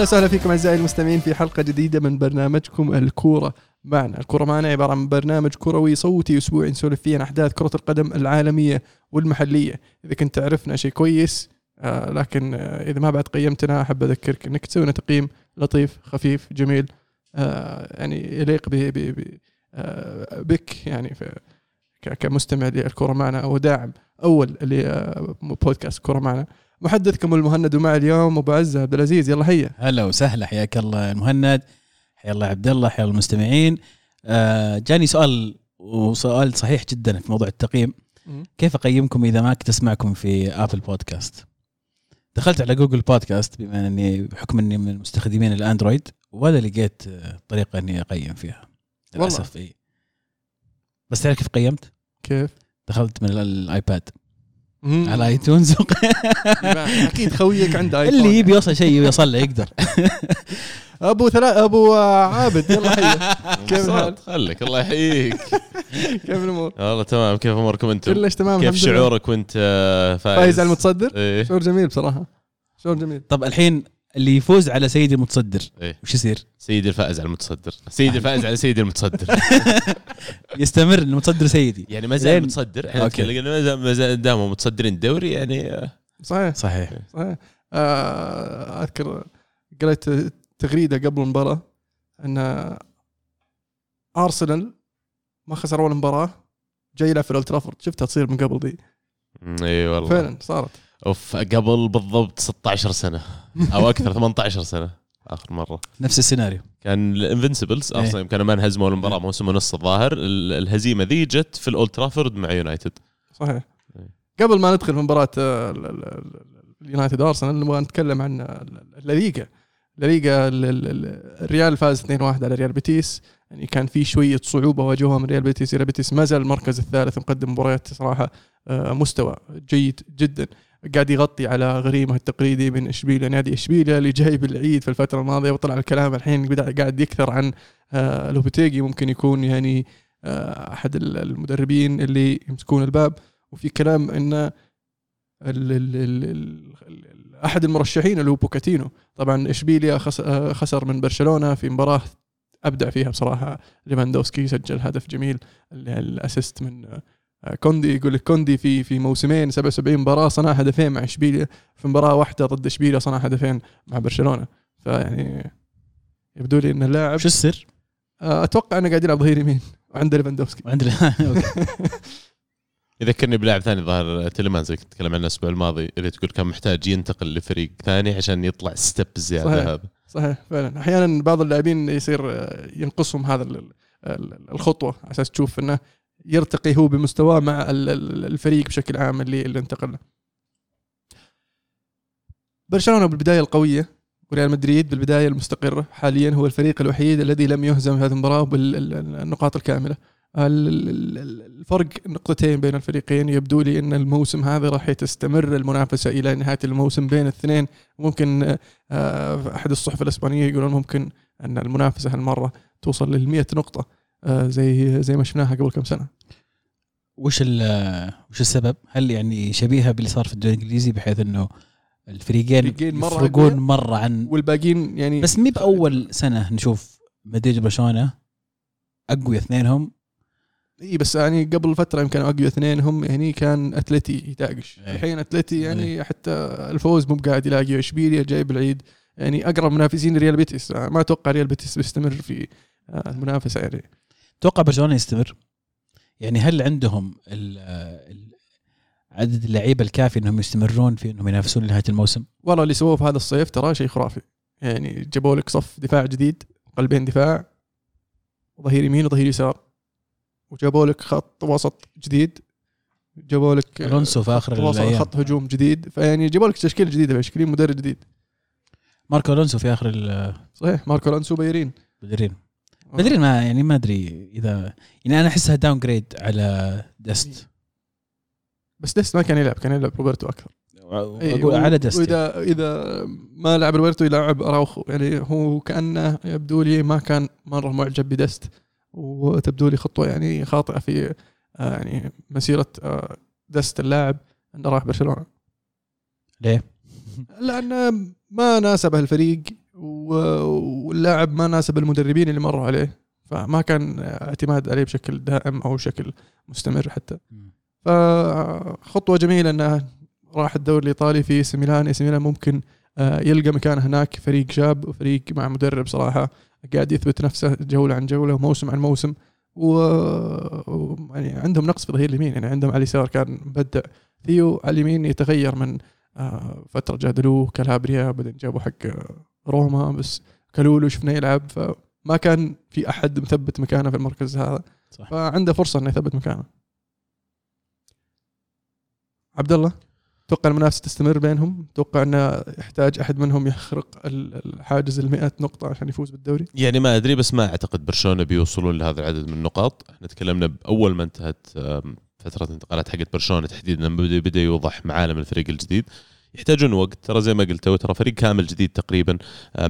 أهلا وسهلا فيكم أعزائي المستمعين في حلقة جديدة من برنامجكم الكورة معنا، الكورة معنا عبارة عن برنامج كروي صوتي أسبوعي نسولف فيه عن أحداث كرة القدم العالمية والمحلية، إذا كنت تعرفنا شيء كويس آه لكن آه إذا ما بعد قيمتنا أحب أذكرك إنك تسوي لنا تقييم لطيف خفيف جميل آه يعني يليق ب آه بك يعني كمستمع للكورة معنا أو داعم أول لبودكاست كورة معنا. محدثكم المهند ومع اليوم أبو عزه عبد العزيز. يلا هيا هلا وسهلا حياك الله المهند حيا الله عبد الله حيا المستمعين. آه جاني سؤال وسؤال صحيح جدا في موضوع التقييم. كيف أقيمكم إذا ما كنت أسمعكم في Apple Podcast دخلت على Google Podcast بما إني بحكم إني من مستخدمين الأندرويد ولا لقيت آه، طريقة إني أقيم فيها. للأسف إي. بس تعرف كيف قيمت؟ كيف؟ دخلت من الآيباد. على iTunes أكيد خويك عنده ايفون اللي يبي يوصل شيء يوصل له يقدر أبو ثلاث أبو عابد يلا حيا كيف الحال؟ خليك الله يحييك كيف الأمور؟ والله تمام كيف أموركم أنتم؟ كلش تمام كيف. شعورك وأنت آه، فايز؟ فايز على المتصدر؟ إيه شعور جميل بصراحة شعور جميل طب الحين اللي يفوز على سيد المتصدر. إيه. وش يصير؟ سيد الفائز على المتصدر. سيد الفائز على سيد المتصدر. يستمر المتصدر سيدي. يعني ما زال متصدر. إحنا أوكي. نتكلم ما زال- ما زال دامهم متصدرين الدوري يعني آه، صحيح. صحيح. صحيح. آه، أذكر قريت تغريدة قبل المباراة إن أرسنال ما خسر اول مباراة جاي يلعب في الأولد ترافورد. شفتها تصير من قبل دي إي والله. فعلا صارت. أوف قبل بالضبط 16 سنة. أو أكثر 18 سنة آخر مرة. نفس السيناريو. كان ال Invincibles إيه. ارسنال كانوا ما انهزموا المباراة إيه. موسم ونص الظاهر. ال- الهزيمة ذي جت في الأولد ترافورد مع يونايتد. صحيح. إيه. قبل ما ندخل في مباراة آه، ال- ال- ال- اليونايتد ارسنال نبغى نتكلم عن الليغا الليغا ال- ال- ال- الريال فاز 2-1 على ريال بيتيس. يعني كان في شوية صعوبة واجهوها من ريال بيتيس. ريال بيتيس ما زال المركز الثالث مقدم مباريات صراحة آه، مستوى جيد جدا. قاعد يغطي على غريمه التقليدي من اشبيليا نادي اشبيليا اللي جايب العيد في الفترة الماضية وطلع الكلام الحين قاعد يكثر عن آه، لوبيتيجي ممكن يكون يعني آه، أحد ال- المدربين اللي يمسكون الباب. وفي كلام إن ال ال ال ال ال أحد المرشحين اللي هو بوكيتينو. طبعا اشبيليا آه، خسر من برشلونة في مباراة أبدع فيها بصراحة. ليفاندوفسكي سجل هدف جميل ال- ال assist من كوندي يقول لك كوندي في في موسمين 77 مباراة صنع هدفين مع إشبيليا في مباراة واحدة ضد إشبيليا صنع هدفين مع برشلونة. فيعني يبدو لي إن اللاعب شو السر؟ آه، أتوقع انه قاعد يلعب ظهير يمين وعنده ليفاندوفسكي. عندنا يذكرني بلاعب ثاني ظهر تيليمانز اللي كنت أتكلم عنه الأسبوع الماضي اللي تقول كان محتاج ينتقل لفريق ثاني عشان يطلع step زيادة صحيح. هذا. صحيح فعلا. أحيانا بعض اللاعبين يصير آه، ينقصهم هذا ال- ال- الخطوة على أساس تشوف إنه يرتقي هو بمستواه مع ال- ال- الفريق بشكل عام اللي اللي انتقل له. برشلونة بالبداية القوية وريال مدريد بالبداية المستقرة حاليا هو الفريق الوحيد الذي لم يهزم في هذه المباراة بالنقاط الكاملة. ال- ال- ال- الفرق نقطتين بين الفريقين يبدو لي إن الموسم هذا راح تستمر المنافسة إلى نهاية الموسم بين الاثنين ممكن آه، أحد الصحف الإسبانية يقولون ممكن أن المنافسة هالمرة توصل لل 100 نقطة زي زي ما شفناها قبل كم سنة وش وش السبب؟ هل يعني شبيهة باللي صار في الدوري الإنجليزي بحيث إنه الفريقين مرة يفرقون أقوياء. مرة عن والباقيين يعني بس مي بأول سنة نشوف مدريد وبرشلونة اقوى اثنينهم إي بس يعني قبل فترة يمكن اقوى اثنين هم يعني كان أتلتي يتاقش إيه. الحين أتلتي يعني حتى الفوز مو قاعد يلاقي إشبيليا جايب العيد يعني أقرب منافسين ريال بيتيس آه، ما أتوقع ريال بيتيس بيستمر في آه، المنافسة يعني توقع برشلونة يستمر. يعني هل عندهم ال ال عدد اللعيبة الكافي إنهم يستمرون في إنهم ينافسون لنهاية الموسم؟ والله اللي سووه في هذا الصيف ترى شيء خرافي. يعني جابوا لك صف دفاع جديد قلبين دفاع ظهير يمين وظهير يسار. وجابوا لك خط وسط جديد جابوا لك ألونسو في آخر الأيام. خط هجوم جديد. فيعني جابوا لك تشكيله جديده تشكيل مدرب جديد. ماركو ألونسو في آخر ال- صحيح ماركو ألونسو بيليرين بيليرين بيليرين ما يعني ما أدري اذا يعني أنا أحسها downgrade على دست بس ديست ما كان يلعب كان يلعب روبرتو أكثر. إيه، أقول و- على دست واذا إذا ما لعب روبرتو يلعب اراوخو يعني هو كأنه يبدو لي ما كان مرة معجب بدست. وتبدو لي خطوة يعني خاطئة في آه، يعني مسيرة آه، دست اللاعب إنه راح برشلونة. ليه؟ لأن ما ناسبه الفريق واللاعب ما ناسب المدربين اللي مروا عليه فما كان اعتماد عليه بشكل دائم أو بشكل مستمر حتى. فخطوة جميلة إنه راح الدوري الإيطالي إي سي ميلان. إي سي ميلان ممكن آه، يلقى مكان هناك. فريق شاب وفريق مع مدرب صراحة قاعد يثبت نفسه جولة عن جولة وموسم عن موسم. و يعني عندهم نقص في ظهير اليمين. يعني عندهم على اليسار كان مبدع. ثيو على اليمين يتغير من آه، فترة جادلو كالابريا بعدين جابوا حق آه، روما بس كالولو شفناه يلعب فما كان في أحد مثبت مكانه في المركز هذا. صح. فعنده فرصة إنه يثبت مكانه. عبد الله توقع المنافسة تستمر بينهم؟ توقع إنه يحتاج أحد منهم يخرق ال- الحاجز ال 100 نقطة عشان يفوز بالدوري؟ يعني ما أدري بس ما أعتقد برشلونة بيوصلون لهذا العدد من النقاط. إحنا تكلمنا باول ما انتهت فترة الانتقالات حقت برشلونة تحديدا لما بدأ يوضح معالم الفريق الجديد. يحتاجون وقت. ترى زي ما قلت ترى فريق كامل جديد تقريبا.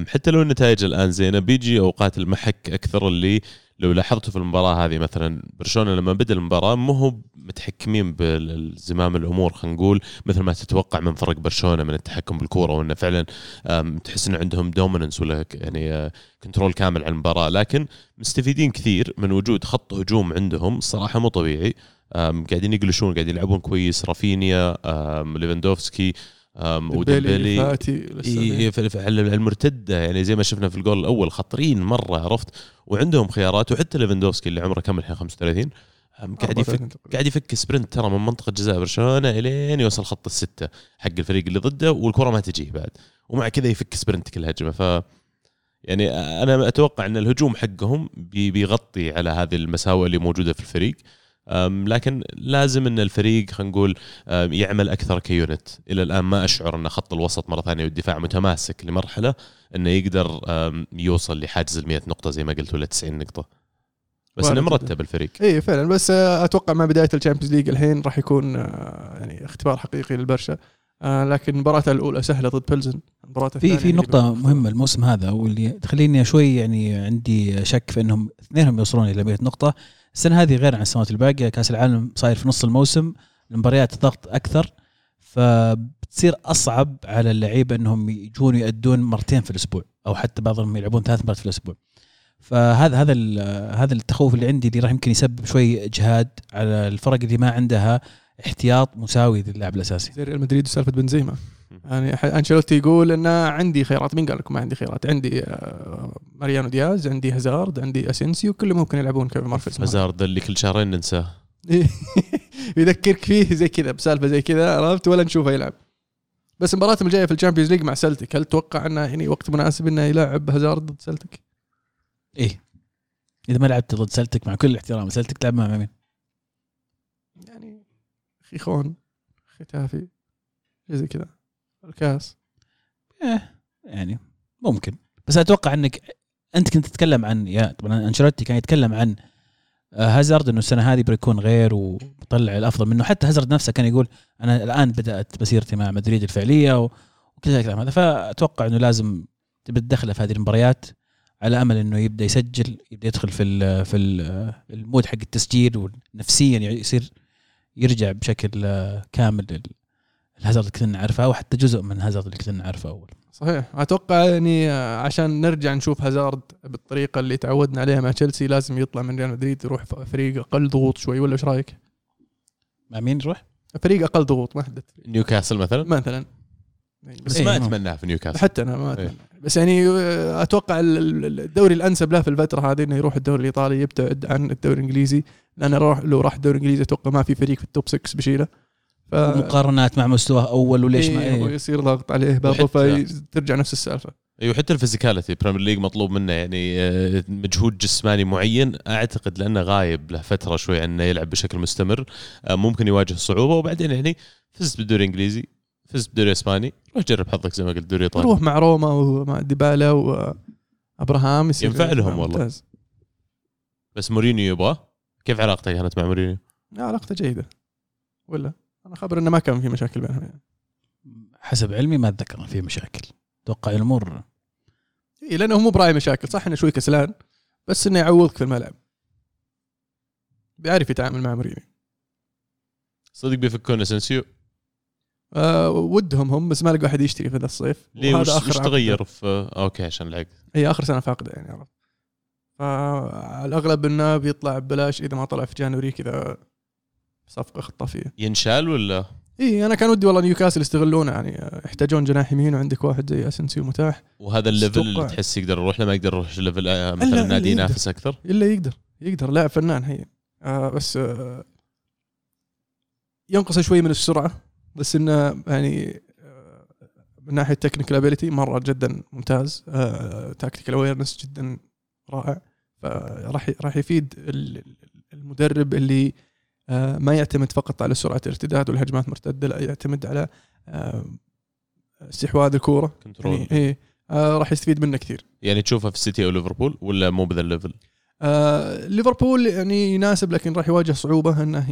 حتى لو النتائج الآن زينة بيجي أوقات المحك أكثر اللي لو لاحظتوا في المباراة هذه. مثلا برشلونة لما بدأ المباراة مو هو متحكمين بالزمام الأمور خلينا نقول مثل ما تتوقع من فرق برشلونة من التحكم بالكورة وإنه فعلا تحس إن عندهم dominance ولا يعني آه، control كامل على المباراة. لكن مستفيدين كثير من وجود خط هجوم عندهم. الصراحه مو طبيعي. قاعدين يقلشون قاعدين يلعبون كويس. رافينيا ليفاندوفسكي وديمبلي فاتي إيه على المرتدة يعني زي ما شفنا في الجول الأول خطرين مرة عرفت؟ وعندهم خيارات وحتى ليفاندوفسكي اللي عمره كم الحين 35 أم، قاعد يفك 34 تقريباً. قاعد يفك sprint ترى من منطقة جزاء برشلونة إلين يوصل خط الستة حق الفريق اللي ضده والكرة ما تجيه بعد. ومع كذا يفك sprint كل هجمة. ف يعني أنا أتوقع إن الهجوم حقهم بي- بيغطي على هذه المساوئ اللي موجودة في الفريق. لكن لازم إن الفريق خلينا نقول يعمل أكثر ك unit. إلى الآن ما أشعر إن خط الوسط مرة ثانية والدفاع متماسك لمرحلة إنه يقدر يوصل لحاجز ال 100 نقطة زي ما قلت ولا 90 نقطة. بس إنه. مرتب الفريق. اي فعلا. بس آه، أتوقع مع بداية ال Champions League الحين راح يكون آه، يعني اختبار حقيقي للبرشا. آه، لكن مباراته الأولى سهلة ضد بلزن المباراة في في نقطة بيكون- مهمة الموسم هذا واللي تخليني شوي يعني عندي شك في إنهم اثنينهم يوصلون إلى 100 نقطة، السنة هذه غير عن السنوات الباقية، كأس العالم صاير في نص الموسم، المباريات ضغط أكثر فبتصير أصعب على اللعيبة إنهم يجون يأدون مرتين في الأسبوع أو حتى بعضهم يلعبون ثلاث مرات في الأسبوع. فهذا هذا هذا التخوف اللي عندي اللي راح يمكن يسبب شوي إجهاد على الفرق اللي ما عندها احتياط مساوي للاعب الأساسي. زي ريال مدريد وسالفة بنزيما يعني ح- أنشيلوتي يقول إن عندي خيارات. مين قال لكم ما عندي خيارات؟ عندي آه، ماريانو دياز عندي هازارد عندي أسينسيو كلهم ممكن يلعبون كيف مارفيس هازارد اللي كل شهرين ننساه. يذكرك فيه زي كذا بسالفة زي كذا عرفت؟ ولا نشوفه يلعب. بس مباراتهم الجايه في ال Champions League مع سلتك هل تتوقع إنه يعني وقت مناسب إنه يلاعب هازارد ضد سلتك؟ إيه. إذا ما لعبت ضد سلتك مع كل الاحترام سلتك تلعب مع مين؟ يعني خيخون ختافي زي كذا. الكاس. إيه يعني ممكن. بس أتوقع إنك أنت كنت تتكلم عن يا طبعا أنشيلوتي كان يتكلم عن آه، هازارد إنه السنة هذه بيكون غير وبطلع الأفضل منه. حتى هازارد نفسه كان يقول أنا الآن بدأت مسيرتي مع مدريد الفعلية و- وكل الكلام هذا. فأتوقع إنه لازم تبدا تدخله في هذه المباريات على أمل إنه يبدأ يسجل يبدأ يدخل في في ال المود حق التسجيل ونفسيا يصير يرجع بشكل آه، كامل الهازارد اللي كنا نعرفه أو حتى جزء من هازارد اللي كنا نعرفه أول صحيح أتوقع يعني عشان نرجع نشوف هازارد بالطريقة اللي تعودنا عليها مع تشيلسي لازم يطلع من ريال مدريد يروح فريق أقل ضغوط شوي ولا إيش رأيك؟ مع مين يروح؟ فريق أقل ضغوط ما حددت نيوكاسل مثلا مثلا بس إيه، ما ممكن. اتمناها في نيوكاسل حتى أنا ما إيه. أتمنى. بس يعني آه، أتوقع ال- ال- الدوري الأنسب له في الفترة هذه إنه يروح الدوري الإيطالي يبتعد عن الدوري الإنجليزي لأن راح لو راح الدوري الإنجليزي أتوقع ما في فريق في ال top 6 بيشيله ف مقارنات مع مستواه أول وليش ما إيه، إيه. ويصير ضغط عليه وحتى- فترجع نفس السالفة. أيوه حتى ال physicality Premier League مطلوب منه يعني آه، مجهود جسماني معين. أعتقد لأنه غايب له فترة شوي إنه يلعب بشكل مستمر. آه، ممكن يواجه صعوبة. وبعدين يعني فزت بالدوري الإنجليزي فزت بالدوري الإسباني. روح جرب حظك زي ما قلت دوري إيطالي. يروح مع روما ومع ديبالا وابراهام يصير ينفع لهم والله. ممتاز. بس مورينيو يبغاه؟ كيف علاقتك كانت مع مورينيو؟ لا علاقته جيدة. ولا؟ أنا خبر إنه ما كان في مشاكل بينهم يعني. حسب علمي ما أتذكر إن في مشاكل. أتوقع الأمور إيه لأنه مو براعي مشاكل صح إنه شوي كسلان بس إنه يعوضك في الملعب. بيعرف يتعامل مع مورينيو صدق بيفكون أسنسيو؟ آه ودهم هم بس ما لقوا احد يشتري في ذا الصيف. ليه؟ وش, آخر وش. تغير في okay عشان العقد. هي آخر سنة فاقدة يعني عرفت. فعلى الاغلب إنه بيطلع ببلاش إذا ما طلع في January كذا. صفقة خطافية. ينشال ولا؟ اي أنا كان ودي والله نيوكاسل يستغلونه يعني يحتاجون جناح يمين وعندك واحد زي اسنسيو متاح. وهذا ال level اللي. تحس يقدر يروح؟ له ما يقدر يروح level آه، مثلا نادي. ينافس أكثر. إلا يقدر يقدر لاعب فنان هي. آه بس آه ينقص شوي من السرعة بس إنه يعني آه من ناحية technical ability مرة جدا ممتاز. آه tactical awareness جدا رائع. فراح راح يفيد ال- المدرب اللي ما يعتمد فقط على سرعة الارتداد والهجمات المرتده لا يعتمد على آه استحواذ الكورة. control يعني إيه آه راح يستفيد منه كثير. يعني تشوفها في السيتي أو ليفربول ولا مو بذا ال level؟ آه ليفربول يعني يناسب لكن راح يواجه صعوبة إنه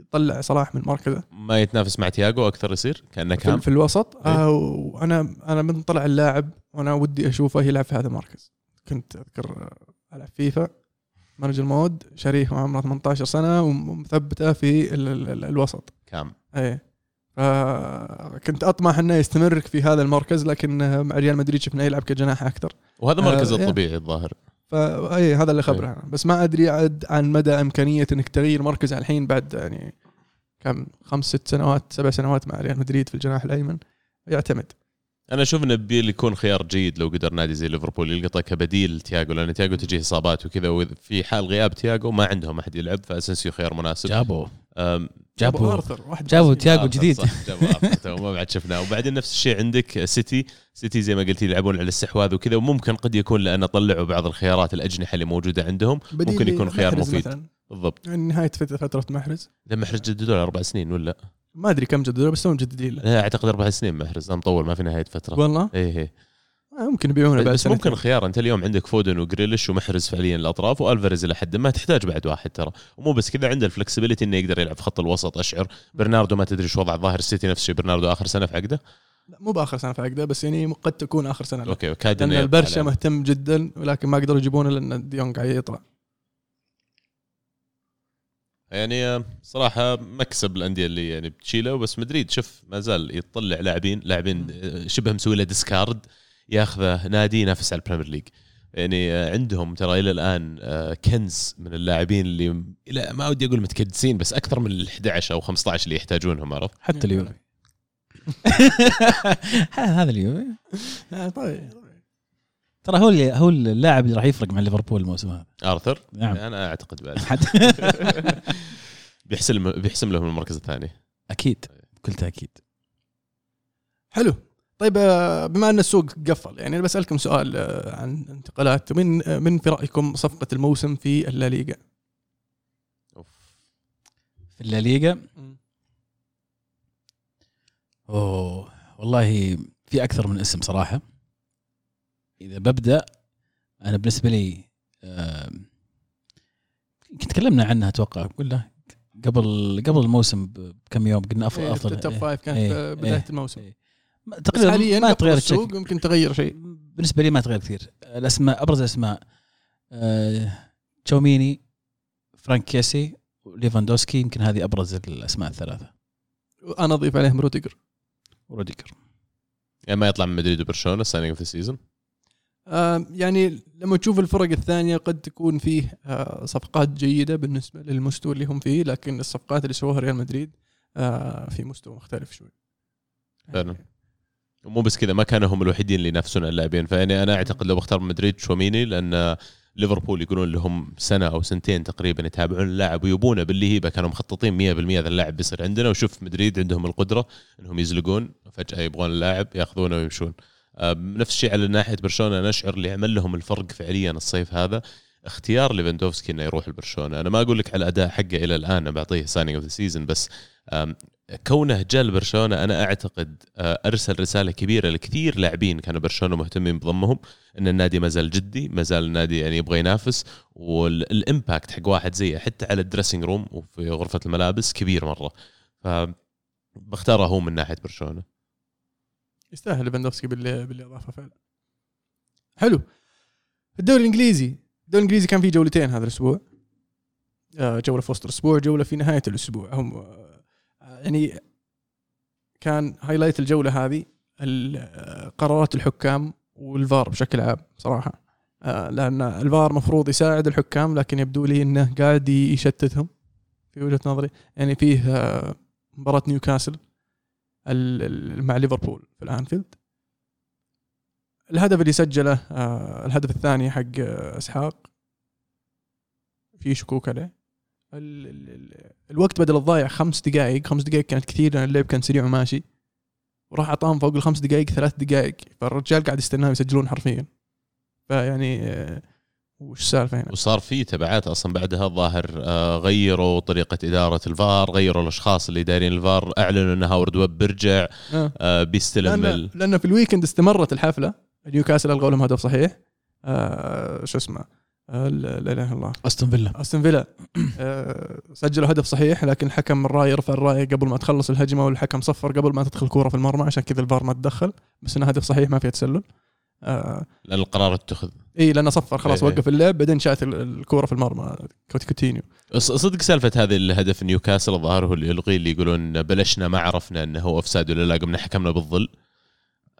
يطلع صلاح من مركزه. ما يتنافس مع تياجو أكثر يصير؟ كأنه في, CAM في الوسط. إيه. آه وأنا أنا من طلع اللاعب وأنا ودي أشوفه يلعب في هذا المركز. كنت أذكر آه، العب فيفا. manager mode شاريه وعمره 18 سنة ومثبتة في ال ال ال الوسط. CAM إيه. فكنت أطمح إنه يستمر في هذا المركز لكن مع ريال مدريد شفناه يلعب كجناح أكثر. وهذا مركزه آه، الطبيعي الظاهر. فإي هذا اللي خبره أنا. بس ما أدري عاد عن مدى إمكانية إنك تغير مركز الحين بعد يعني كم؟ خمس ست سنوات سبع سنوات مع ريال مدريد في الجناح الأيمن. يعتمد. أنا أشوف انه بيكون خيار جيد لو قدر نادي زي ليفربول يلقطه كبديل تياجو لأن تياجو تجيه إصابات وكذا وفي حال غياب تياجو ما عندهم أحد يلعب فاسنسيو خيار مناسب. جابوا. جابوا. آرثر واحد جابوا. تياجو جديد. صح جابوا آرثر تو ما بعد شفناه. وبعدين نفس الشيء عندك سيتي. سيتي زي ما قلت يلعبون على الاستحواذ وكذا وممكن قد يكون لأن طلعوا بعض الخيارات الأجنحة اللي موجودة عندهم ممكن يكون خيار مفيد. مثلا. بالضبط. يعني نهاية فتره فترة محرز. لما محرز جددوا له أربع سنين ولا؟ ما أدري كم جددوا بس هم مجددين له لا أعتقد أربع سنين محرز مطول ما في نهاية فترة. والله؟ إيه إيه. آه، ممكن يبيعونه بعد بس ممكن. خيار أنت اليوم عندك فودن وجريليش ومحرز فعليا الأطراف وألفاريز إلى حد ما تحتاج بعد واحد ترى. ومو بس كذا عنده ال flexibility إنه يقدر يلعب في خط الوسط أشعر. برناردو ما تدري شو وضع ظهير السيتي نفس الشيء برناردو آخر سنة في عقده؟ لا مو بآخر سنة في عقده بس يعني قد تكون آخر سنة له. أوكي وكاد لأن البرشا. مهتم جدا ولكن ما قدروا يجيبونه لأن ديونج قاعد يطلع يعني صراحة مكسب الأندية اللي يعني بتشيله بس مدريد شوف ما زال يطلع لاعبين لاعبين شبه مسوي له discard ياخذه نادي ينافس على البريميرليج. يعني آه، عندهم ترى إلى الآن آه، كنز من اللاعبين اللي إلى ما ودي أقول متكدسين بس أكثر من ال 11 أو 15 اللي يحتاجونهم عرفت؟ حتى اليوفي. هذا اليوفي. آه، طيب. ترى هو اللي هو اللاعب اللي راح يفرق مع ليفربول الموسم هذا. آرثر؟ نعم. أنا أعتقد بعد. بيحسم بيحسم لهم المركز الثاني. أكيد. بكل تأكيد. حلو. طيب آه، بما أن السوق قفل يعني أنا بسألكم سؤال آه، عن انتقالات. من آه، من في رأيكم صفقة الموسم في الليغا. في الليغا أوه. والله في أكثر من اسم صراحة. إذا ببدأ أنا بالنسبة لي يمكن تكلمنا عنها أتوقع قلنا قبل قبل الموسم بكم يوم قلنا افضل إيه، أفضل. ال top إيه. five كانت إيه، في بداية إيه. الموسم. إيه. تقريبا حاليا ما تغير السوق يمكن تغير شيء. بالنسبة لي ما تغير كثير. الأسماء أبرز الاسماء آه، تشاوميني فرانك كيسي وليفاندوسكي يمكن هذه أبرز الأسماء الثلاثة. أنا أضيف عليهم روديجر. وروديجر يعني ما يطلع من مدريد وبرشلونة signing في ال season. يعني لما تشوف الفرق الثانية قد تكون فيه آه، صفقات جيدة بالنسبة للمستوى اللي هم فيه لكن الصفقات اللي سووها ريال مدريد آه، في مستوى مختلف شوي. فعلا. ومو بس كذا ما كانوا هم الوحيدين اللي ينافسون اللاعبين. فيعني أنا أعتقد لو بختار مدريد شوميني لأن ليفربول يقولون لهم سنة أو سنتين تقريبا يتابعون اللاعب ويبونه باللهيبة كانوا مخططين 100% هذا اللاعب بيصير عندنا. وشوف مدريد عندهم القدرة إنهم يزلقون. فجأة يبغون اللاعب يأخذونه ويمشون. نفس الشيء على ناحية برشلونة نشعر اللي عمل لهم الفرق فعليا الصيف هذا. اختيار ليفاندوفسكي إنه يروح لبرشلونة. أنا ما أقول لك على الاداء حقه إلى الآن أنا بعطيه signing of the season بس كونه جاء لبرشلونة أنا أعتقد أرسل رسالة كبيرة لكثير لاعبين كانوا برشلونة مهتمين بضمهم إن النادي ما زال جدي ما زال النادي يعني يبغى ينافس وال impact حق واحد زيه حتى على ال dressing room وفي غرفة الملابس كبير مرة. ف بختاره هو من ناحية برشلونة. يستاهل ليفاندوفسكي باللي أضافه فعلا. حلو. الدوري الإنجليزي. الدوري الإنجليزي كان فيه جولتين هذا الأسبوع. آه، جولة في وسط الأسبوع جولة في نهاية الأسبوع. هم آه، يعني كان highlight الجولة هذه ال- قرارات الحكام والفار بشكل عام صراحة. آه، لأن الفار مفروض يساعد الحكام لكن يبدو لي إنه قاعد يشتتهم في وجهة نظري. يعني فيه آه، مباراة نيوكاسل. مع ليفربول في الأنفيلد. الهدف اللي سجله آه، الهدف الثاني حق آه، إسحاق. في شكوك عليه. ال ال ال الوقت بدل الضايع خمس دقائق خمس دقائق كانت كثير لأن اللعب كان سريع وماشي. وراح أعطاهم فوق الخمس دقائق ثلاث دقائق فالرجال قاعد يستناهم يسجلون حرفيا. فيعني آه، وش السالفة هنا؟ وصار في تبعات أصلا بعدها الظاهر آه، غيروا طريقة إدارة الفار غيروا الأشخاص اللي دايرين الفار أعلنوا ان هاورد ويب بيرجع آه. آه، بيستلم ال... لأن في ال weekend استمرت الحفلة. نيوكاسل ألغوا لهم هدف صحيح. آه شو اسمه؟ آه لا إله إلا الله. أستون فيلا. أستون فيلا. آه سجلوا هدف صحيح لكن حكم الراية رفع الراية قبل ما تخلص الهجمة والحكم صفر قبل ما تدخل كورة في المرمى عشان كذا الفار ما تدخل. بس إنه هدف صحيح ما فيها تسلل. آه لأن القرار اتخذ إي لأنه صفر خلاص. وقف اللعب بعدين شاط ال- الكورة في المرمى كوت كوتينيو ص- صدق سالفة هذه الهدف نيوكاسل الظاهر هو اللي يلغي اللي يقولون بلشنا ما عرفنا إنه هو offside ولا لا قمنا حكمنا بالظل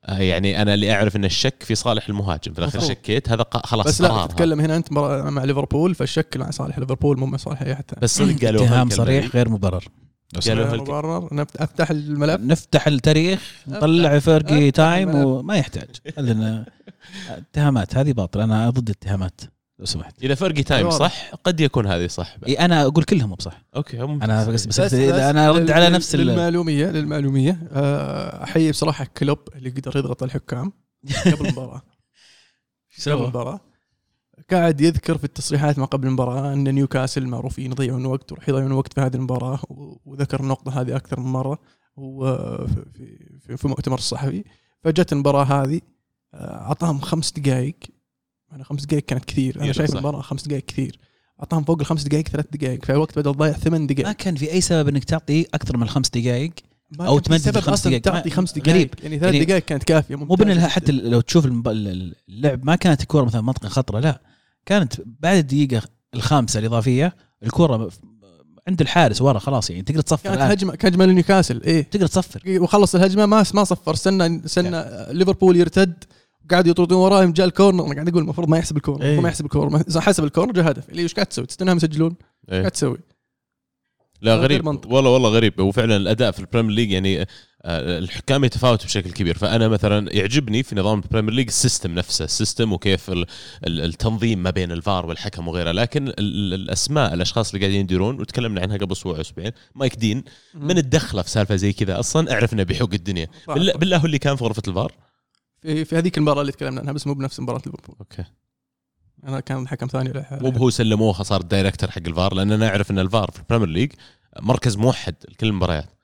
آه، يعني أنا اللي أعرف إن الشك في صالح المهاجم في الأخير. شكيت هذا خلاص بس لا. تتكلم هنا أنت مع ليفربول فالشك مع صالح ليفربول مو مع صالح أي حتى بس صدق قالوا اتهام صريح. غير مبرر قالوا مبرر. أفتح الملف. نفتح التاريخ نطلع Fergie أفتح time. وما يحتاج. لأن اتهامات هذه باطل أنا ضد الاتهامات لو سمحت. اذا Fergie time. صح؟ قد يكون هذه صح إي أنا أقول كلهم بصح. أوكي هم أنا بس بس, بس أنا أرد على نفس للمعلوميه للمعلومية آه، أحيي بصراحة كلوب اللي قدر يضغط الحكام قبل المباراة. قبل المباراة. قاعد يذكر في التصريحات ما قبل المباراة أن نيوكاسل معروفين يضيعون وقت وراح يضيعون وقت في هذه المباراة وذكر النقطة هذه أكثر من مرة في في, مؤتمر الصحفي. فجت المباراة هذه آه، أعطاهم خمس دقائق أنا خمس دقائق كانت كثير. أنا كثير، شايف. المباراة خمس دقائق كثير. أعطاهم فوق الخمس دقائق ثلاث دقائق فالوقت بدل ضايع ثمان ما دقائق كان في أي سبب إنك تعطي أكثر من خمس دقائق ما في تمدد الخمس أصلاً دقائق. تعطي ما- خمس غريب. دقائق يعني ثلاث يعني دقائق كانت كافية مو جداً. حتى لو تشوف اللعب ما كانت الكورة مثلا منطقة خطرة لا. كانت بعد الدقيقة الخامسة الإضافية الكوره عند الحارس ورا خلاص يعني تقدر تصفر كانت. هجمه كانت هجمه لنيوكاسل إيه. تقدر تصفر. وخلص الهجمة ما ما صفر. استنى استنى ليفربول يرتد قاعد يطردون وراهم جاء ال corner. أنا قاعد أقول المفروض ما يحسب ال corner إيه. المفروض ما يحسب ال corner اذا حسب الكورنر جاء هدف. اللي وش قاعد تسوي؟ تستناهم يسجلون؟ إيش إيه. قاعد تسوي؟ لا غريب. والله والله غريب. وفعلا الأداء في البريمير ليج يعني الحكام يتفاوتوا بشكل كبير. فأنا مثلا يعجبني في نظام البريمير ليج ال system نفسه ال system وكيف ال- ال- التنظيم ما بين الفار والحكم وغيره. لكن ال- ال- الأسماء الأشخاص اللي قاعدين يديرون وتكلمنا عنها قبل أسبوع أسبوعين مايك دين من الدخلة في سالفة زي كذا أصلا؟ أعرف إنه بيحوس الدنيا. بالله, بالله هو اللي كان في غرفة الفار؟ في, في هذيك المباراة اللي تكلمنا عنها بس مو بنفس مباراة ليفربول. أوكي. أنا كان حكم ثاني مو بهو سلموه صار ال director حق الفار لأن أنا أعرف إن الفار في البريمير ليج مركز موحد لكل المباريات.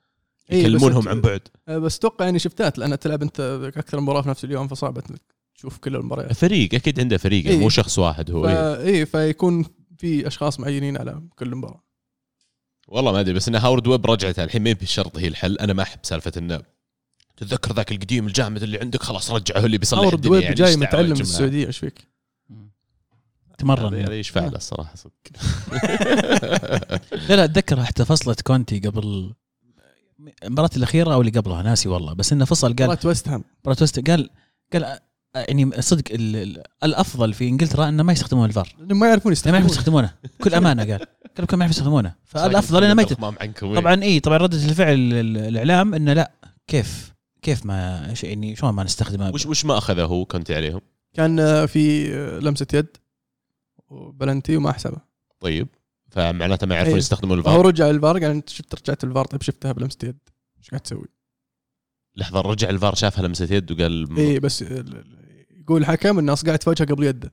يكلمونهم أنت- عن بعد آه، بس أتوقع يعني شفتات لأن تلعب أنت أكثر مباراة في نفس اليوم فصعب إنك تشوف كل المباريات فريق أكيد عنده فريق يعني إيه. مو شخص واحد هو إيه. فا إيه فيكون في أشخاص معينين على كل مباراة والله ما أدري بس إن هاورد ويب رجعت الحين ما بالشرط هي الحل أنا ما أحب سالفة انه تتذكر ذاك القديم الجامد اللي عندك خلاص رجعه اللي بيصلح هاورد الدنيا ويب يعني جاي متعلم من جماعة؟ السعودية إيش فيك؟ تمرن هذا يشفع له الصراحة صدق لا لا أتذكر حتى فصلت كونتي قبل المباراة الأخيرة أو اللي قبلها ناسي والله بس إنه فصل قال مباراة ويست هام. مباراة ويست قال قال آه، يعني صدق ال- ال- الأفضل في إنجلترا إنه ما يستخدمون الفار. ما يعرفون ما يعرفون يستخدمون. يستخدمونه. بكل أمانة قال. قال ما يعرفون يستخدمونه. فالأفضل إنه ما يت... طبعا إي طبعا ردة الفعل ال- الإعلام إنه لا. كيف؟ كيف ما يعني شلون ما نستخدمه؟ وش وش ما أخذه هو كونتي عليهم؟ كان آه، في آه، لمسة يد وبلنتي وما حسبها طيب. فمعناته ما يعرفون إيه. يستخدمون الفار. رجع الفار قال أنت شفت رجعت الفار طيب شفتها بلمسة يد. إيش قاعد تسوي؟ لحظة رجع الفار شافها لمسة يد وقال اي بس يقول الحكم الناس قاعد في وجهه قبل يده.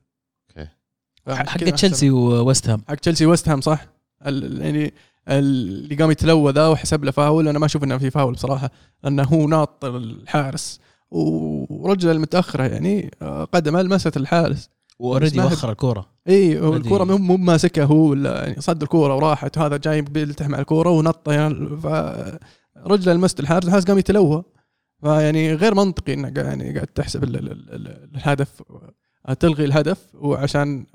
فعشان حق تشيلسي وويست هام. حق تشيلسي ويست هام صح؟ ال- يعني اللي قام يتلوى ذا وحسب له فاول. أنا ما أشوف إنه في فاول بصراحة لأنه هو ناط الحارس. ورجله المتأخرة يعني آه، قدمه لمست الحارس. already ما هي- وخر الكورة. إي الكورة مو ماسكها هو ولا يعني صد الكورة وراحت وهذا جاي بيلتحم مع الكورة ونط يعني فرجله لمست الحارس الحارس قام يتلوى فيعني غير منطقي انك يعني قاعد تحسب ال- ال- ال- الهدف تلغي الهدف وعشان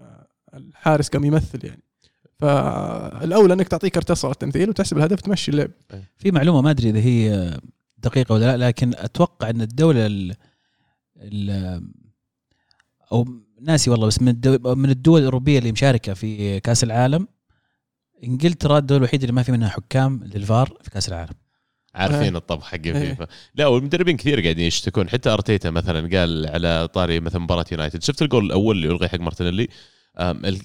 الحارس قام يمثل يعني. فالأولى إنك تعطيه كرت اصفر التمثيل وتحسب الهدف تمشي اللعب. في معلومة ما أدري إذا هي دقيقة ولا لا لكن أتوقع إن الدولة ال ال أو ناسي والله بس من الدول من الدول الأوروبية اللي مشاركة في كأس العالم إنجلترا الدولة الوحيده اللي ما في منها حكام للفار في كأس العالم. عارفين إيه. الطبخ حق إيه. فيفا لا والمدربين كثير قاعدين يشتكون. حتى أرتيتا مثلا قال على طاري مثلا مباراة يونايتد شفت الجول الأول اللي الغي حق مارتينيلي؟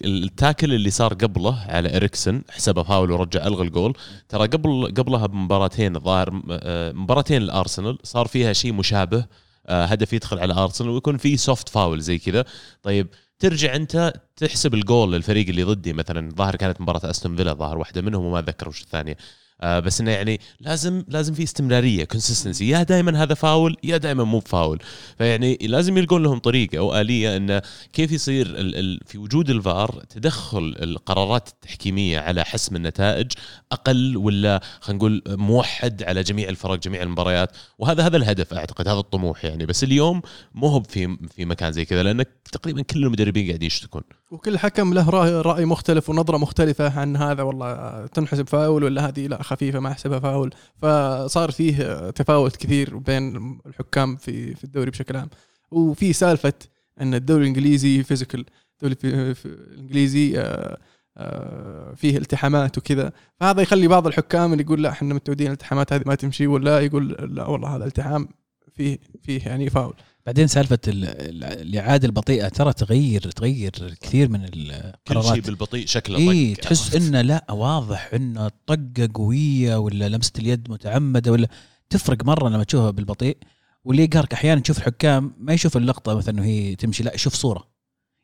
ال tackle اللي صار قبله على اريكسن حسبه فاول ورجع ألغى الجول. ترى قبل قبلها بمباراتين الظاهر م- آه، مباراتين الأرسنال صار فيها شيء مشابه آه، هدف يدخل على أرسنال ويكون في soft foul زي كذا. طيب ترجع أنت تحسب الجول للفريق اللي ضدي. مثلا ظاهر كانت مباراة أستون فيلا ظاهر واحدة منهم وما أتذكر وش الثانية. آه بس إنه يعني لازم لازم في استمرارية consistency يا دائما هذا فاول يا دائما مو فاول فيعني لازم يلقون لهم طريقة أو آلية انه كيف يصير ال ال في وجود الفار تدخل القرارات التحكيمية على حسم النتائج أقل ولا خلينا نقول موحد على جميع الفرق جميع المباريات. وهذا هذا الهدف أعتقد هذا الطموح يعني. بس اليوم مو هو في في مكان زي كذا لانك تقريبا كل المدربين قاعدين يشتكون. وكل حكم له راي, رأي مختلف ونظرة مختلفة عن هذا. والله تنحسب فاول ولا هذه لا خفيفة ما أحسبها فاول. فصار فيه تفاوت كثير بين الحكام في في الدوري بشكل عام. وفي سالفة أن الدوري الإنجليزي physical الدوري الإنجليزي آه، آه، فيه التحامات وكذا. فهذا يخلي بعض الحكام اللي يقول لا إحنا متعودين الالتحامات هذه ما تمشي ولا يقول لا والله هذا التحام فيه فيه يعني فاول. بعدين سالفة ال- ال- الإعادة البطيئة ترى تغير تغير كثير من كل شيء القرارات بالبطيء شكله اي طق تحس إنه لا واضح إنه طقة قوية ولا لمسة اليد متعمدة ولا تفرق مرة لما تشوفها بالبطيء. واللي يقهرك أحيانا تشوف الحكام ما يشوف اللقطة مثلا وهي تمشي لا يشوف صورة.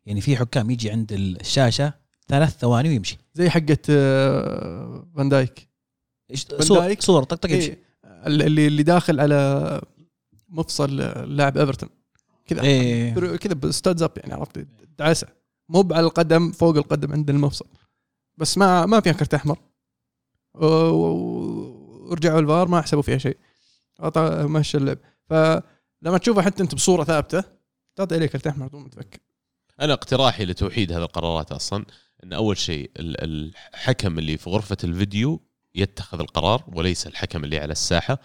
يعني في حكام يجي عند الشاشة ثلاث ثواني ويمشي. زي حقه آه، فان دايك. إيش- فان صور دايك؟ صور طق طق يمشي. إيه اللي اللي داخل على مفصل لاعب إيفرتون. كذا. إيه. كذا studs up يعني عرفت؟ دعسة. مو على القدم فوق القدم عند المفصل. بس ما ما فيها كرت أحمر. ورجعوا الفار ما حسبوا فيها شيء. أعطى- مشى اللعب. فلما تشوفه حتى أنت بصورة ثابتة تعطي عليه كرت أحمر بدون ما تفكر أنا اقتراحي لتوحيد هذه القرارات أصلا إن أول شيء ال- الحكم اللي في غرفة الفيديو يتخذ القرار وليس الحكم اللي على الساحة.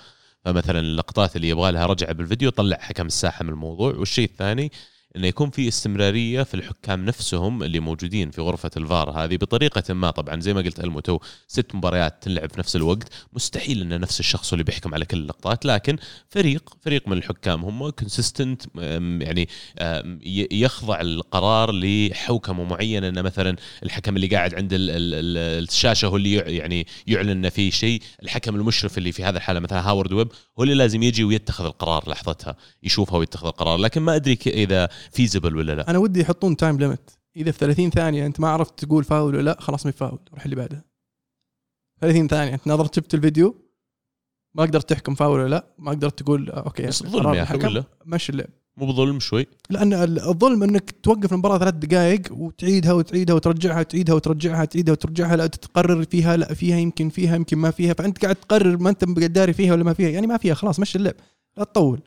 فمثلا اللقطات اللي يبغى لها رجعه بالفيديو طلع حكم الساحة من الموضوع. والشيء الثاني إنه يكون في استمرارية في الحكام نفسهم اللي موجودين في غرفة الفار هذه بطريقة ما طبعا. زي ما قلت الموتو ست مباريات تنلعب في نفس الوقت. مستحيل إن نفس الشخص اللي بيحكم على كل اللقطات لكن فريق فريق من الحكام هم consistent يعني يخضع القرار لحوكمة معينة. ان مثلا الحكم اللي قاعد عند ال- ال- ال- الشاشة هو اللي يع- يعني يعلن ان في شيء. الحكم المشرف اللي في هذه الحالة مثلا هاورد ويب هو اللي لازم يجي ويتخذ القرار لحظتها يشوفها ويتخذ القرار. لكن ما أدري إذا feasible ولا لا؟ أنا ودي يحطون time limit إذا في 30 ثانية أنت ما عرفت تقول فاول ولا لا خلاص ما فاول روح اللي بعدها 30 ثانية أنت نظرت شفت الفيديو؟ ما قدرت تحكم فاول ولا لا؟ ما قدرت تقول آه، okay بس قرار ظلم يا أخي ولا؟ مشي اللعب. مو بظلم شوي. لأن ال- الظلم إنك توقف المباراة ثلاث دقائق وتعيدها وتعيدها وترجعها تعيدها وترجعها تعيدها وترجعها لا تقرر فيها لا فيها يمكن فيها يمكن ما فيها فأنت قاعد تقرر ما أنت داري فيها ولا ما فيها يعني ما فيها خلاص مشي اللعب. لا تطول.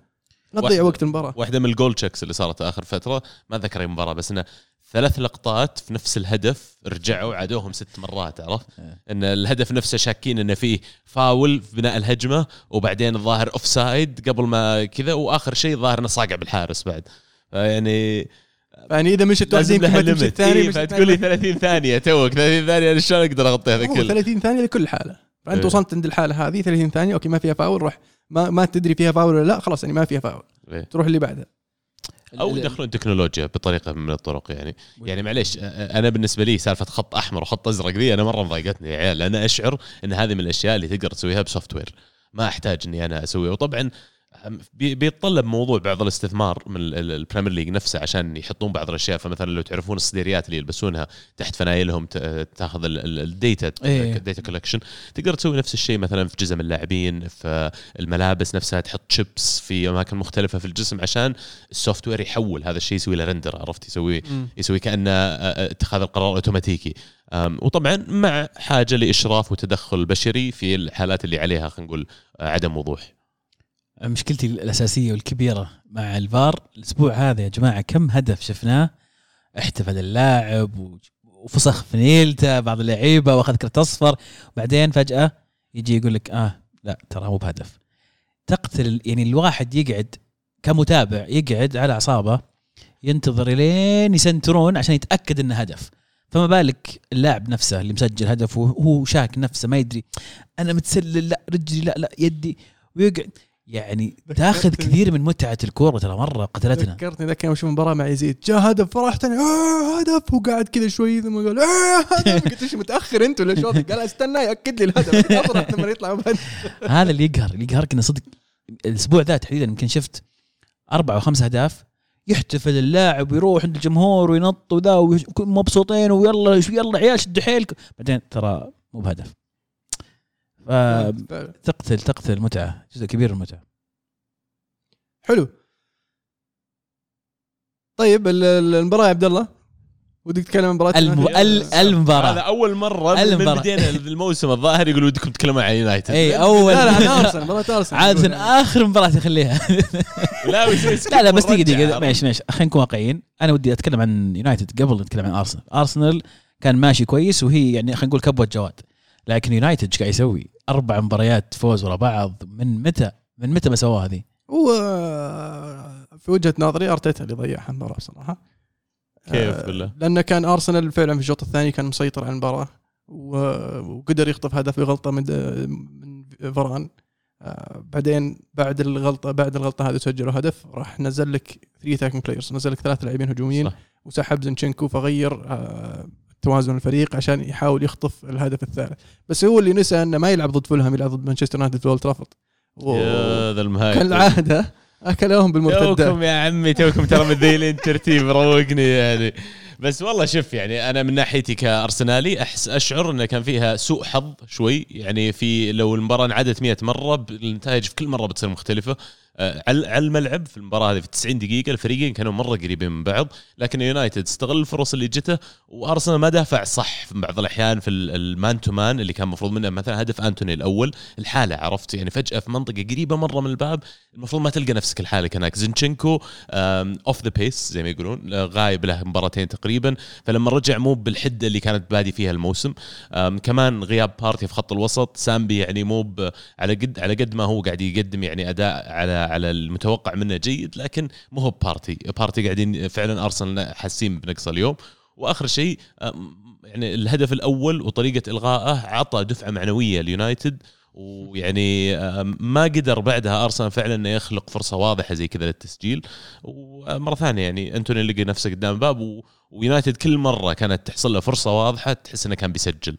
لا تضيع وقت المباراة واحدة من ال goal checks اللي صارت آخر فترة ما ذكر أي مباراة بس إنه ثلاث لقطات في نفس الهدف رجعوا عادوهم ست مرات عرفت؟ إيه. إن الهدف نفسه شاكين إنه فيه فاول في بناء الهجمة وبعدين الظاهر offside قبل ما كذا وآخر شيء الظاهر إنه صاقع بالحارس بعد يعني يعني إذا مشت واحدة يمكن ما تمشي الثانية إيه فتقول لي الثانية. 30 ثانية توك 30 ثانية أنا شلون أقدر اغطي هذا كله 30 ثانية لكل حالة فأنت إيه. وصلت عند الحالة هذه 30 ثانية okay ما فيها فاول روح ما ما تدري فيها فاول ولا لا خلاص يعني ما فيها فاول. إيه. تروح اللي بعدها أو يدخلون تكنولوجيا بطريقة من الطرق يعني. يعني معليش أنا بالنسبة لي سالفة خط أحمر وخط أزرق ذي أنا مرة مضايقتني يا عيال أنا أشعر إن هذه من الأشياء اللي تقدر تسويها ب software. ما أحتاج إني أنا أسويها. وطبعا بيتطلب موضوع بعض الاستثمار من ال- ال- ال Premier League نفسه عشان يحطون بعض الأشياء. فمثلا لو تعرفون الصديريات اللي يلبسونها تحت فنايلهم تاخذ ال- ال- ال data. ال data collection تقدر تسوي نفس الشيء مثلا في جزم اللاعبين في الملابس نفسها تحط شيبس في أماكن مختلفة في الجسم عشان ال software يحول. هذا الشيء يسوي له render عرفت؟ يسوي يسوي كأنه اتخاذ القرار اوتوماتيكي وطبعا مع حاجة لإشراف وتدخل بشري في الحالات اللي عليها خلينا نقول عدم وضوح. مشكلتي الأساسية والكبيرة مع الفار الأسبوع هذا يا جماعة كم هدف شفناه؟ احتفل اللاعب وفسخ في بعض اللعيبة وأخذ كرت أصفر. بعدين فجأة يجي يقول لك آه لا ترى مو بهدف. تقتل يعني الواحد يقعد كمتابع يقعد على أعصابه ينتظر لين يسنترون عشان يتأكد إنه هدف. فما بالك اللاعب نفسه اللي مسجل هدف وهو شاك نفسه ما يدري أنا متسلل لا رجلي لا لا يدي. ويقعد يعني تاخذ كثير من متعة الكورة ترى مرة قتلتنا. ذكرتني ذاك يوم أشوف مباراه مع يزيد جاء هدف فرحت أنا آه هدف. وقعد كذا شوي ثم قال آه هدف. قلت إيش متأخر أنت ولا شو؟ قال استنى ياكد لي الهدف. لما يطلع هذا اللي يقهر اللي يقهرك إنه صدق الأسبوع ذا تحديدا يمكن شفت أربع أو خمس أهداف يحتفل اللاعب ويروح عند الجمهور وينط وذا ويكون مبسوطين ويلا يلا عيال شدوا حيلكم. بعدين ترى مو بهدف. فتقتل تقتل المتعه جزء كبير من المتعة. حلو. طيب ال- ال- المباراة يا عبد الله؟ ودك تتكلم عن مباراة الم... ال- هذا المباراه أول مرة من. بدينا الموسم الظاهر يقولوا ودكم تتكلمون عن يونايتد. إي اول لا لا أرسنال مباراة أرسنال. عادة آخر مباراة يخليها. لا لا لا بس دقيقة ورجع. دقيقة ماشي ماشي. خلينا نكون واقعيين. أنا ودي أتكلم عن يونايتد قبل نتكلم عن أرسنال. أرسنال كان ماشي كويس وهي يعني خلينا نقول كبوة جواد. لكن يونايتد إيش قاعد يسوي؟ أربع مباريات فوز ورا بعض من متى؟ من متى ما سواها هذه؟ هو في وجهة نظري أرتيتا اللي ضيعها المباراة بصراحه كيف آه، بالله؟ لأنه كان أرسنال فعلا في الشوط الثاني كان مسيطر على المباراة و- وقدر يخطف هدف بغلطة من من فاران آه، بعدين بعد الغلطه بعد الغلطة هذه سجلوا هدف راح نزل لك 3 attacking players نزل لك ثلاث لاعبين هجوميين صح. وسحب زنشنكو فغير آه، توازن الفريق عشان يحاول يخطف الهدف الثالث. بس هو اللي نسى إنه ما يلعب ضد فولهام يلعب ضد مانشستر يونايتد في أولد ترافورد. يا ذا المهاية كان العادة أكلهم بالمرتدات توكم يا عمي توكم ترى مذيلين ترتيب روقني يعني. بس والله شوف يعني أنا من ناحيتي كأرسنالي أحس أشعر إنه كان فيها سوء حظ شوي. يعني في لو المباراة انعادت 100 مرة النتائج في كل مرة بتصير مختلفة. على على الملعب في المباراة هذه في 90 دقيقة الفريقين كانوا مرة قريبين من بعض لكن يونايتد استغل الفرص اللي جته وأرسنال ما دافع صح في بعض الأحيان في ال- ال man to man اللي كان المفروض منه مثلا هدف أنتوني الأول الحالة عرفت يعني فجأة في منطقة قريبة مرة من الباب المفروض ما تلقى نفسك الحالة هناك. زينشينكو off the pace زي ما يقولون آه، غايب له مباراتين تقريبا فلما رجع مو بالحدة اللي كانت بادي فيها الموسم. كمان غياب بارتي في خط الوسط سامبي يعني مو على قد على قد ما هو قاعد يقدم يعني أداء على على المتوقع منه جيد لكن مو هو بارتي. بارتي قاعدين فعلا أرسنال حاسين بنقصه اليوم. وآخر شيء آم، يعني الهدف الأول وطريقة إلغائه عطى دفعة معنوية ليونايتد. ويعني آم، ما قدر بعدها أرسنال فعلا إنه يخلق فرصة واضحة زي كذا للتسجيل. ومره ثانية يعني أنتوني لقى نفسه قدام الباب و- ويونايتد كل مرة كانت تحصل له فرصة واضحة تحس إنه كان بيسجل.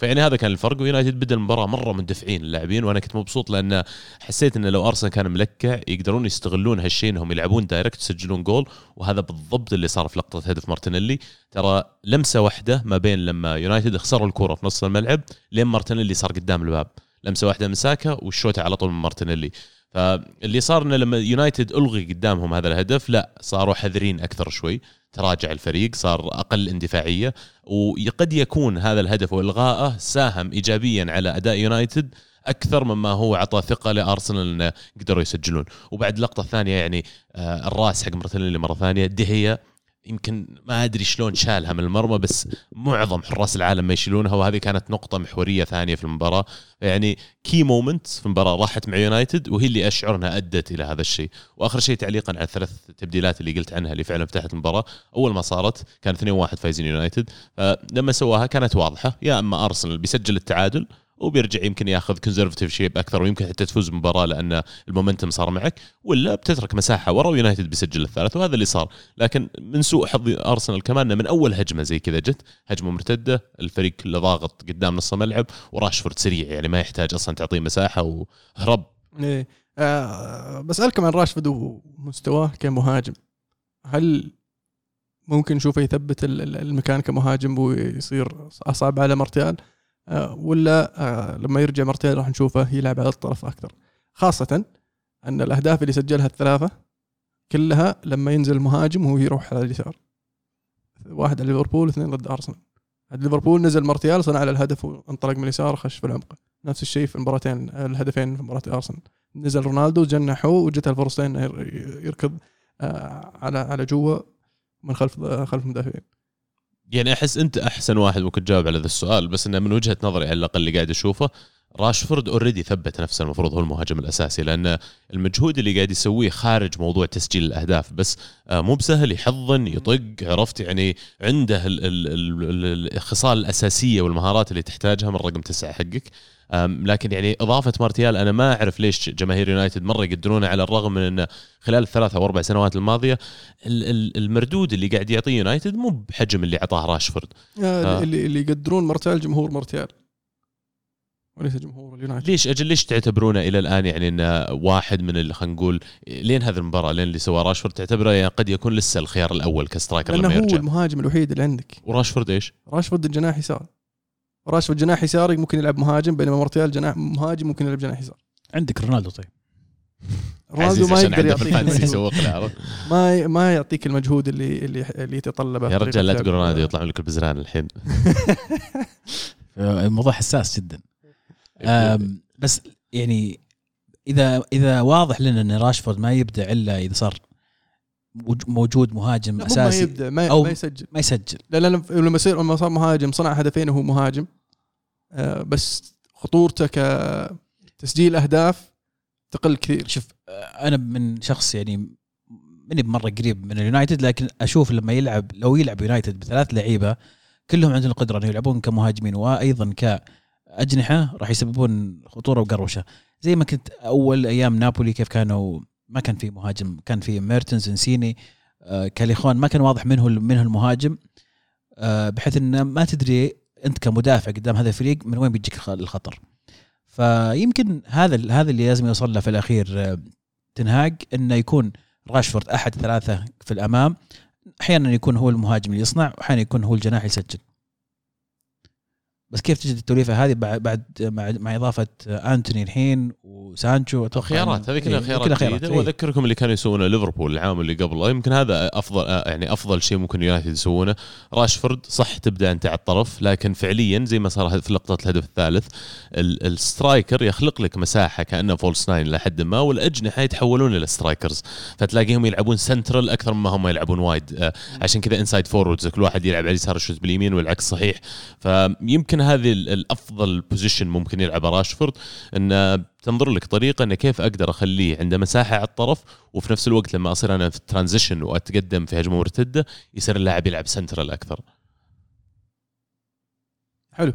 فيعني هذا كان الفرق. ويونايتد بدأ المباراة مرة مندفعين اللاعبين وأنا كنت مبسوط لأن حسيت انه لو أرسنال كان ملكع يقدرون يستغلون هالشيء إنهم يلعبون direct يسجلون جول وهذا بالضبط اللي صار في لقطة هدف مارتينيلي. ترى لمسة واحدة ما بين لما يونايتد خسروا الكورة في نص الملعب لين مارتينيلي صار قدام الباب. لمسة واحدة من ساكا على طول من مارتينيلي. فاللي صار إنه لما يونايتد ألغي قدامهم هذا الهدف لا صاروا حذرين أكثر شوي. تراجع الفريق صار أقل اندفاعية. وقد يكون هذا الهدف وإلغائه ساهم ايجابيا على أداء يونايتد أكثر مما هو عطى ثقة لأرسنال إنه قدروا يسجلون. وبعد اللقطه الثانية يعني آه الرأس حق مارتينيلي مرة ثانية دهيا يمكن ما أدري شلون شالها من المرمى بس معظم حراس العالم ما يشيلونها وهذه كانت نقطة محورية ثانية في المباراة. يعني key moment في المباراة راحت مع يونايتد وهي اللي أشعر إنها أدت إلى هذا الشيء. وآخر شيء تعليقا على الثلاث تبديلات اللي قلت عنها اللي فعلا فتحت المباراة. أول ما صارت كان 2-1 فايزين يونايتد فلما سواها كانت واضحة يا أما ارسنال بيسجل التعادل وبيرجع يمكن ياخذ conservative shape أكثر ويمكن حتى تفوز بالمباراه لأن ال momentum صار معك ولا بتترك مساحة ورا ويونايتد بيسجل الثالث وهذا اللي صار. لكن من سوء حظ أرسنال كمان من أول هجمة زي كذا جت هجمة مرتدة الفريق كله ضاغط قدام نص الملعب وراشفورد سريع يعني ما يحتاج أصلا تعطيه مساحة وهرب. إيه آه بسالكم عن راشفورد ومستواه كمهاجم. هل ممكن نشوفه يثبت ال- ال- المكان كمهاجم ويصير أصعب على مارتيال؟ آه ولا آه لما يرجع مارتيال راح نشوفه يلعب على الطرف أكثر. خاصة أن الأهداف اللي سجلها الثلاثة كلها لما ينزل مهاجم وهو يروح على اليسار. واحد على ليفربول اثنين ضد أرسنال. ليفربول نزل مارتيال صنع له الهدف وانطلق من اليسار خش في العمق. نفس الشيء في المباراتين الهدفين في مباراة أرسنال. نزل رونالدو جنحوه وجت الفرصتين يركض آه، على على جوا من خلف خلف المدافعين. يعني أحس أنت أحسن واحد ممكن تجاوب على ذا السؤال بس إنه من وجهة نظري على الأقل اللي قاعد أشوفه راشفورد already ثبت نفسه المفروض هو المهاجم الأساسي لأن المجهود اللي قاعد يسويه خارج موضوع تسجيل الأهداف بس آه، مو بسهل يحضن يطق عرفت؟ يعني عنده ال- ال- ال- الخصال الأساسية والمهارات اللي تحتاجها من رقم تسعة حقك. لكن يعني إضافة مارتيال أنا ما أعرف ليش جماهير يونايتد مرة يقدرونه على الرغم من إنه خلال الثلاث أو أربع سنوات الماضية ال- ال- المردود اللي قاعد يعطيه يونايتد مو بحجم اللي أعطاه راشفورد آه. آه. اللي اللي يقدرون مارتيال جمهور مارتيال وليس جمهور اليونايتد ليش أجل ليش تعتبرونه إلى الآن يعني إنه واحد من اللي خلينا نقول لين هذه المباراة لين اللي سواه راشفورد تعتبره يعني قد يكون لسه الخيار الأول ك striker لأنه لما هو يرجع المهاجم الوحيد اللي عندك وراشفورد إيش؟ راشفورد الجناح يسار راشفورد جناح يسار ممكن يلعب مهاجم بينما مرتال جناح مهاجم ممكن يلعب جناح يسار. عندك رونالدو طيب. رونالدو ما يقدر يعطيك؟ ما ما يعطيك المجهود اللي اللي اللي يتطلبه يا رجال لا تقول. رونالدو يطلع لك البزران الحين. الموضوع حساس جدا. بس يعني اذا إذا واضح لنا إن راشفورد ما يبدع إلا إذا صار موجود مهاجم لا، مو ما أساسي. يبدأ ما, أو- ما يسجل. ما يسجل. لا لا لما يصير لما صار مهاجم صنع هدفين وهو مهاجم. آه، بس خطورته كتسجيل أهداف تقل كثير. شوف آه، أنا من شخص يعني ماني بمره قريب من اليونايتد لكن أشوف لما يلعب لو يلعب يونايتد بثلاث لعيبة كلهم عندهم القدرة إنه يلعبون كمهاجمين وأيضا كأجنحة راح يسببون خطورة وقروشة. زي ما كنت أول أيام نابولي كيف كانوا ما كان في مهاجم كان في ميرتنز انسيني آه، كاليخون ما كان واضح من هو من هو المهاجم آه، بحيث إنه ما تدري أنت كمدافع قدام هذا الفريق من وين بيجيك الخ- الخطر. فيمكن هذا هذا اللي لازم يوصل له في الأخير آه، تنهاج إنه يكون راشفورد أحد ثلاثة في الأمام أحيانا يكون هو المهاجم اللي يصنع وأحيانا يكون هو الجناح يسجل. بس كيف تجد التوليفة هذه بعد بعد مع, مع إضافة أنتوني الحين وسانشو؟ أتوقع خيارات هذه كلها إيه، خيارات كلها جديدة. إيه. وأذكركم اللي كانوا يسوونه ليفربول العام اللي قبله. يمكن هذا أفضل آه، يعني أفضل شيء ممكن يونايتد يسوونه. راشفورد صح تبدأ أنت على الطرف لكن فعليا زي ما صار في لقطة الهدف الثالث ال- ال striker يخلق لك مساحة كأنه false nine لحد ما والأجنحة يتحولون إلى strikers. فتلاقيهم يلعبون سنترال أكثر مما هم يلعبون wide آه، عشان كذا inside forwards كل واحد يلعب على اليسار يشوت باليمين والعكس صحيح. فيمكن هذه ال- الأفضل position ممكن يلعبه راشفورد انه تنظر لك طريقة انه كيف أقدر أخليه عنده مساحة على الطرف وفي نفس الوقت لما أصير أنا في ال transition وأتقدم في هجمة مرتدة يصير اللاعب يلعب سنترال أكثر. حلو.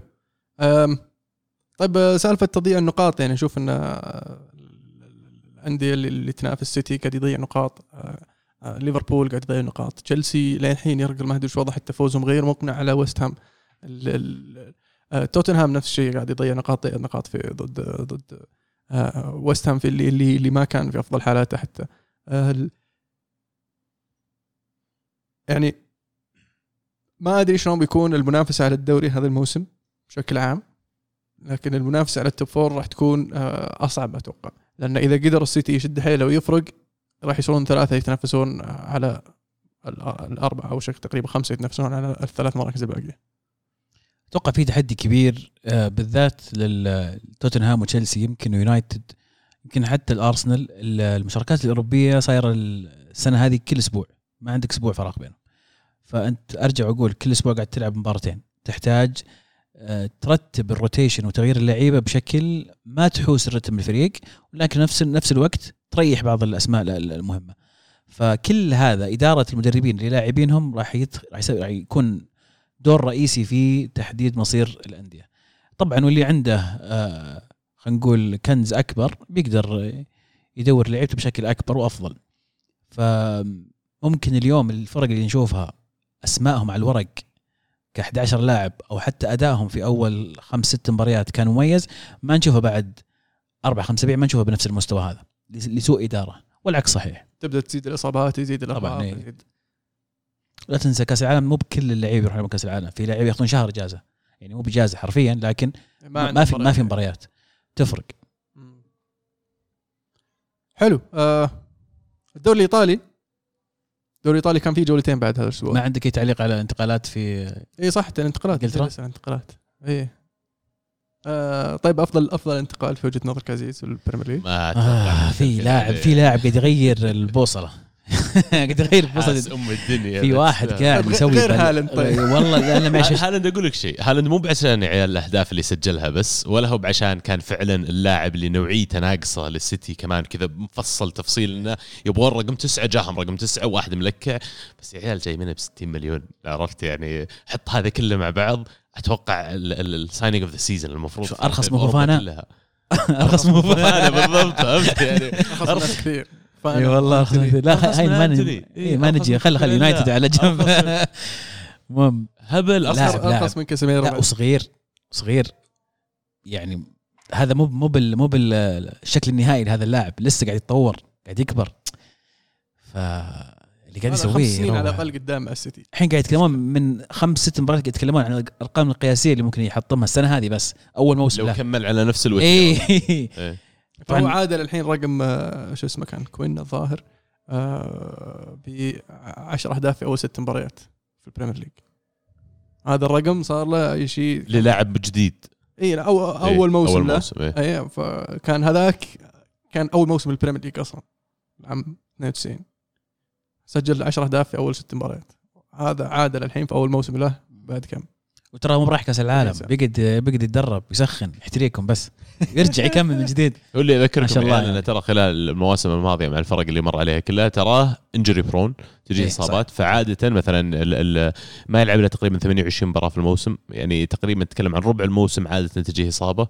طيب آه، سالفة تضييع النقاط يعني أشوف إن آه، الأندية اللي, تنافس سيتي قاعد يضيع نقاط آه، ليفربول قاعد يضيع نقاط تشيلسي لين الحين يرقل ما ادري واضح حتى فوزهم غير مقنع على ويست هام. توتنهام نفس الشيء قاعد يضيع نقاط نقاط في ضد ضد آه، ويست هام في اللي اللي اللي ما كان في أفضل حالاته حتى. آه، يعني ما أدري شلون بيكون المنافسة على الدوري هذا الموسم بشكل عام لكن المنافسة على ال top four راح تكون آه، أصعب أتوقع. لأن إذا قدر السيتي يشد حيله ويفرق راح يصيرون ثلاثة يتنافسون على ال- الأربعة أو شكل تقريبا خمسة يتنافسون على الثلاث مراكز الباقية. أتوقع في تحدي كبير آه، بالذات للتوتنهام وتشيلسي يمكن يونايتد يمكن حتى الأرسنال ال- المشاركات الأوروبية صايرة السنة هذه كل أسبوع ما عندك أسبوع فراغ بينهم. فأنت أرجع وأقول كل أسبوع قاعد تلعب مباراتين تحتاج آه، ترتب الروتيشن وتغيير اللعيبة بشكل ما تحوس الرتم الفريق ولكن نفس نفس الوقت تريح بعض الأسماء ال- المهمة. فكل هذا إدارة المدربين اللي لاعبينهم راح راح يكون دور رئيسي في تحديد مصير الأندية. طبعا واللي عنده آه، خلينا نقول كنز أكبر بيقدر يدور لعيبته بشكل أكبر وأفضل. فممكن اليوم الفرق اللي نشوفها أسمائهم على الورق ك 11 لاعب أو حتى أدائهم في أول خمس ست مباريات كان مميز ما نشوفه بعد أربع خمس أسابيع ما نشوفه بنفس المستوى هذا لسوء إدارة والعكس صحيح. تبدأ تزيد الإصابات يزيد طبعاً، لا تنسى كأس العالم مو بكل اللعيبة يروحون كأس العالم في لعيبة ياخذون شهر إجازة. يعني مو بإجازة حرفيا لكن ما, ما في ما في مباريات. تفرق. حلو. آه الدوري الإيطالي. الدوري الإيطالي كان فيه جولتين بعد هذا الأسبوع. ما عندك أي تعليق على الانتقالات في اي صح الانتقالات؟ لسه الانتقالات. اي آه طيب افضل أفضل انتقال في وجهة نظرك عزيز في ال Premier League؟ آه في لاعب في لاعب يغير البوصلة. يغير حاس بوصل أم الدنيا في واحد قاعد يسوي غير هالاند طيب. والله أنا معلش هالاند أقول لك شيء. هالاند مو بعشان عيال الأهداف اللي سجلها بس ولا هو بعشان كان فعلا اللاعب اللي نوعيته ناقصه للسيتي كمان كذا مفصل تفصيل إنه يبغون رقم تسعة جاهم رقم تسعة وواحد ملكع. بس يا عيال جاي منه ب 60 مليون عرفت يعني؟ حط هذا كله مع بعض. أتوقع ال signing of the season المفروض في من فوفانا؟ أرخص من فوفانا. بالضبط فهمت يعني؟ من ناس كثير. إي والله لا هاي من ما أنتوني. نجي إيه، خلي خلي. يونايتد على جنب المهم هبل. أرخص من كاسيميرو لا. وصغير صغير يعني هذا مو مو بال مو بالشكل النهائي لهذا اللاعب لسه قاعد يتطور قاعد يكبر ف اللي قاعد هذا خمس يسويه سنين على. الأقل قدام السيتي الحين قاعد يتكلمون من خمس ست مباريات قاعد يتكلمون عن الأرقام القياسية اللي ممكن يحطمها السنة هذه بس أول موسم لو له كمل على نفس الوتيره إي إيه. طبعاً. عادل الحين رقم آه، شو اسمه كان كوين الظاهر ب 10 أهداف في أول ست مباريات في البريمير ليج. هذا الرقم صار له شيء. للاعب جديد. إي لا، أو إيه، أول موسم اول له. موسم إيه. إي فكان هذاك كان أول موسم البريمير ليج أصلا عام 92 سجل 10 أهداف في أول ست مباريات. هذا عادل الحين في أول موسم له بعد كم؟ وترى مو رايح كأس العالم. يسعد. بيقعد بيقعد يتدرب يسخن يحتريكم بس. يرجع يكمل من جديد. هو اللي ما يذكركم شاء الله. يعني ترى خلال المواسم الماضية مع الفرق اللي مر عليها كلها تراه انجري برون تجي إيه، إصابات. فعادة مثلا ال ال ما يلعب له تقريبا 28 مباراة في الموسم. يعني تقريبا نتكلم عن ربع الموسم عادة تجيه إصابة.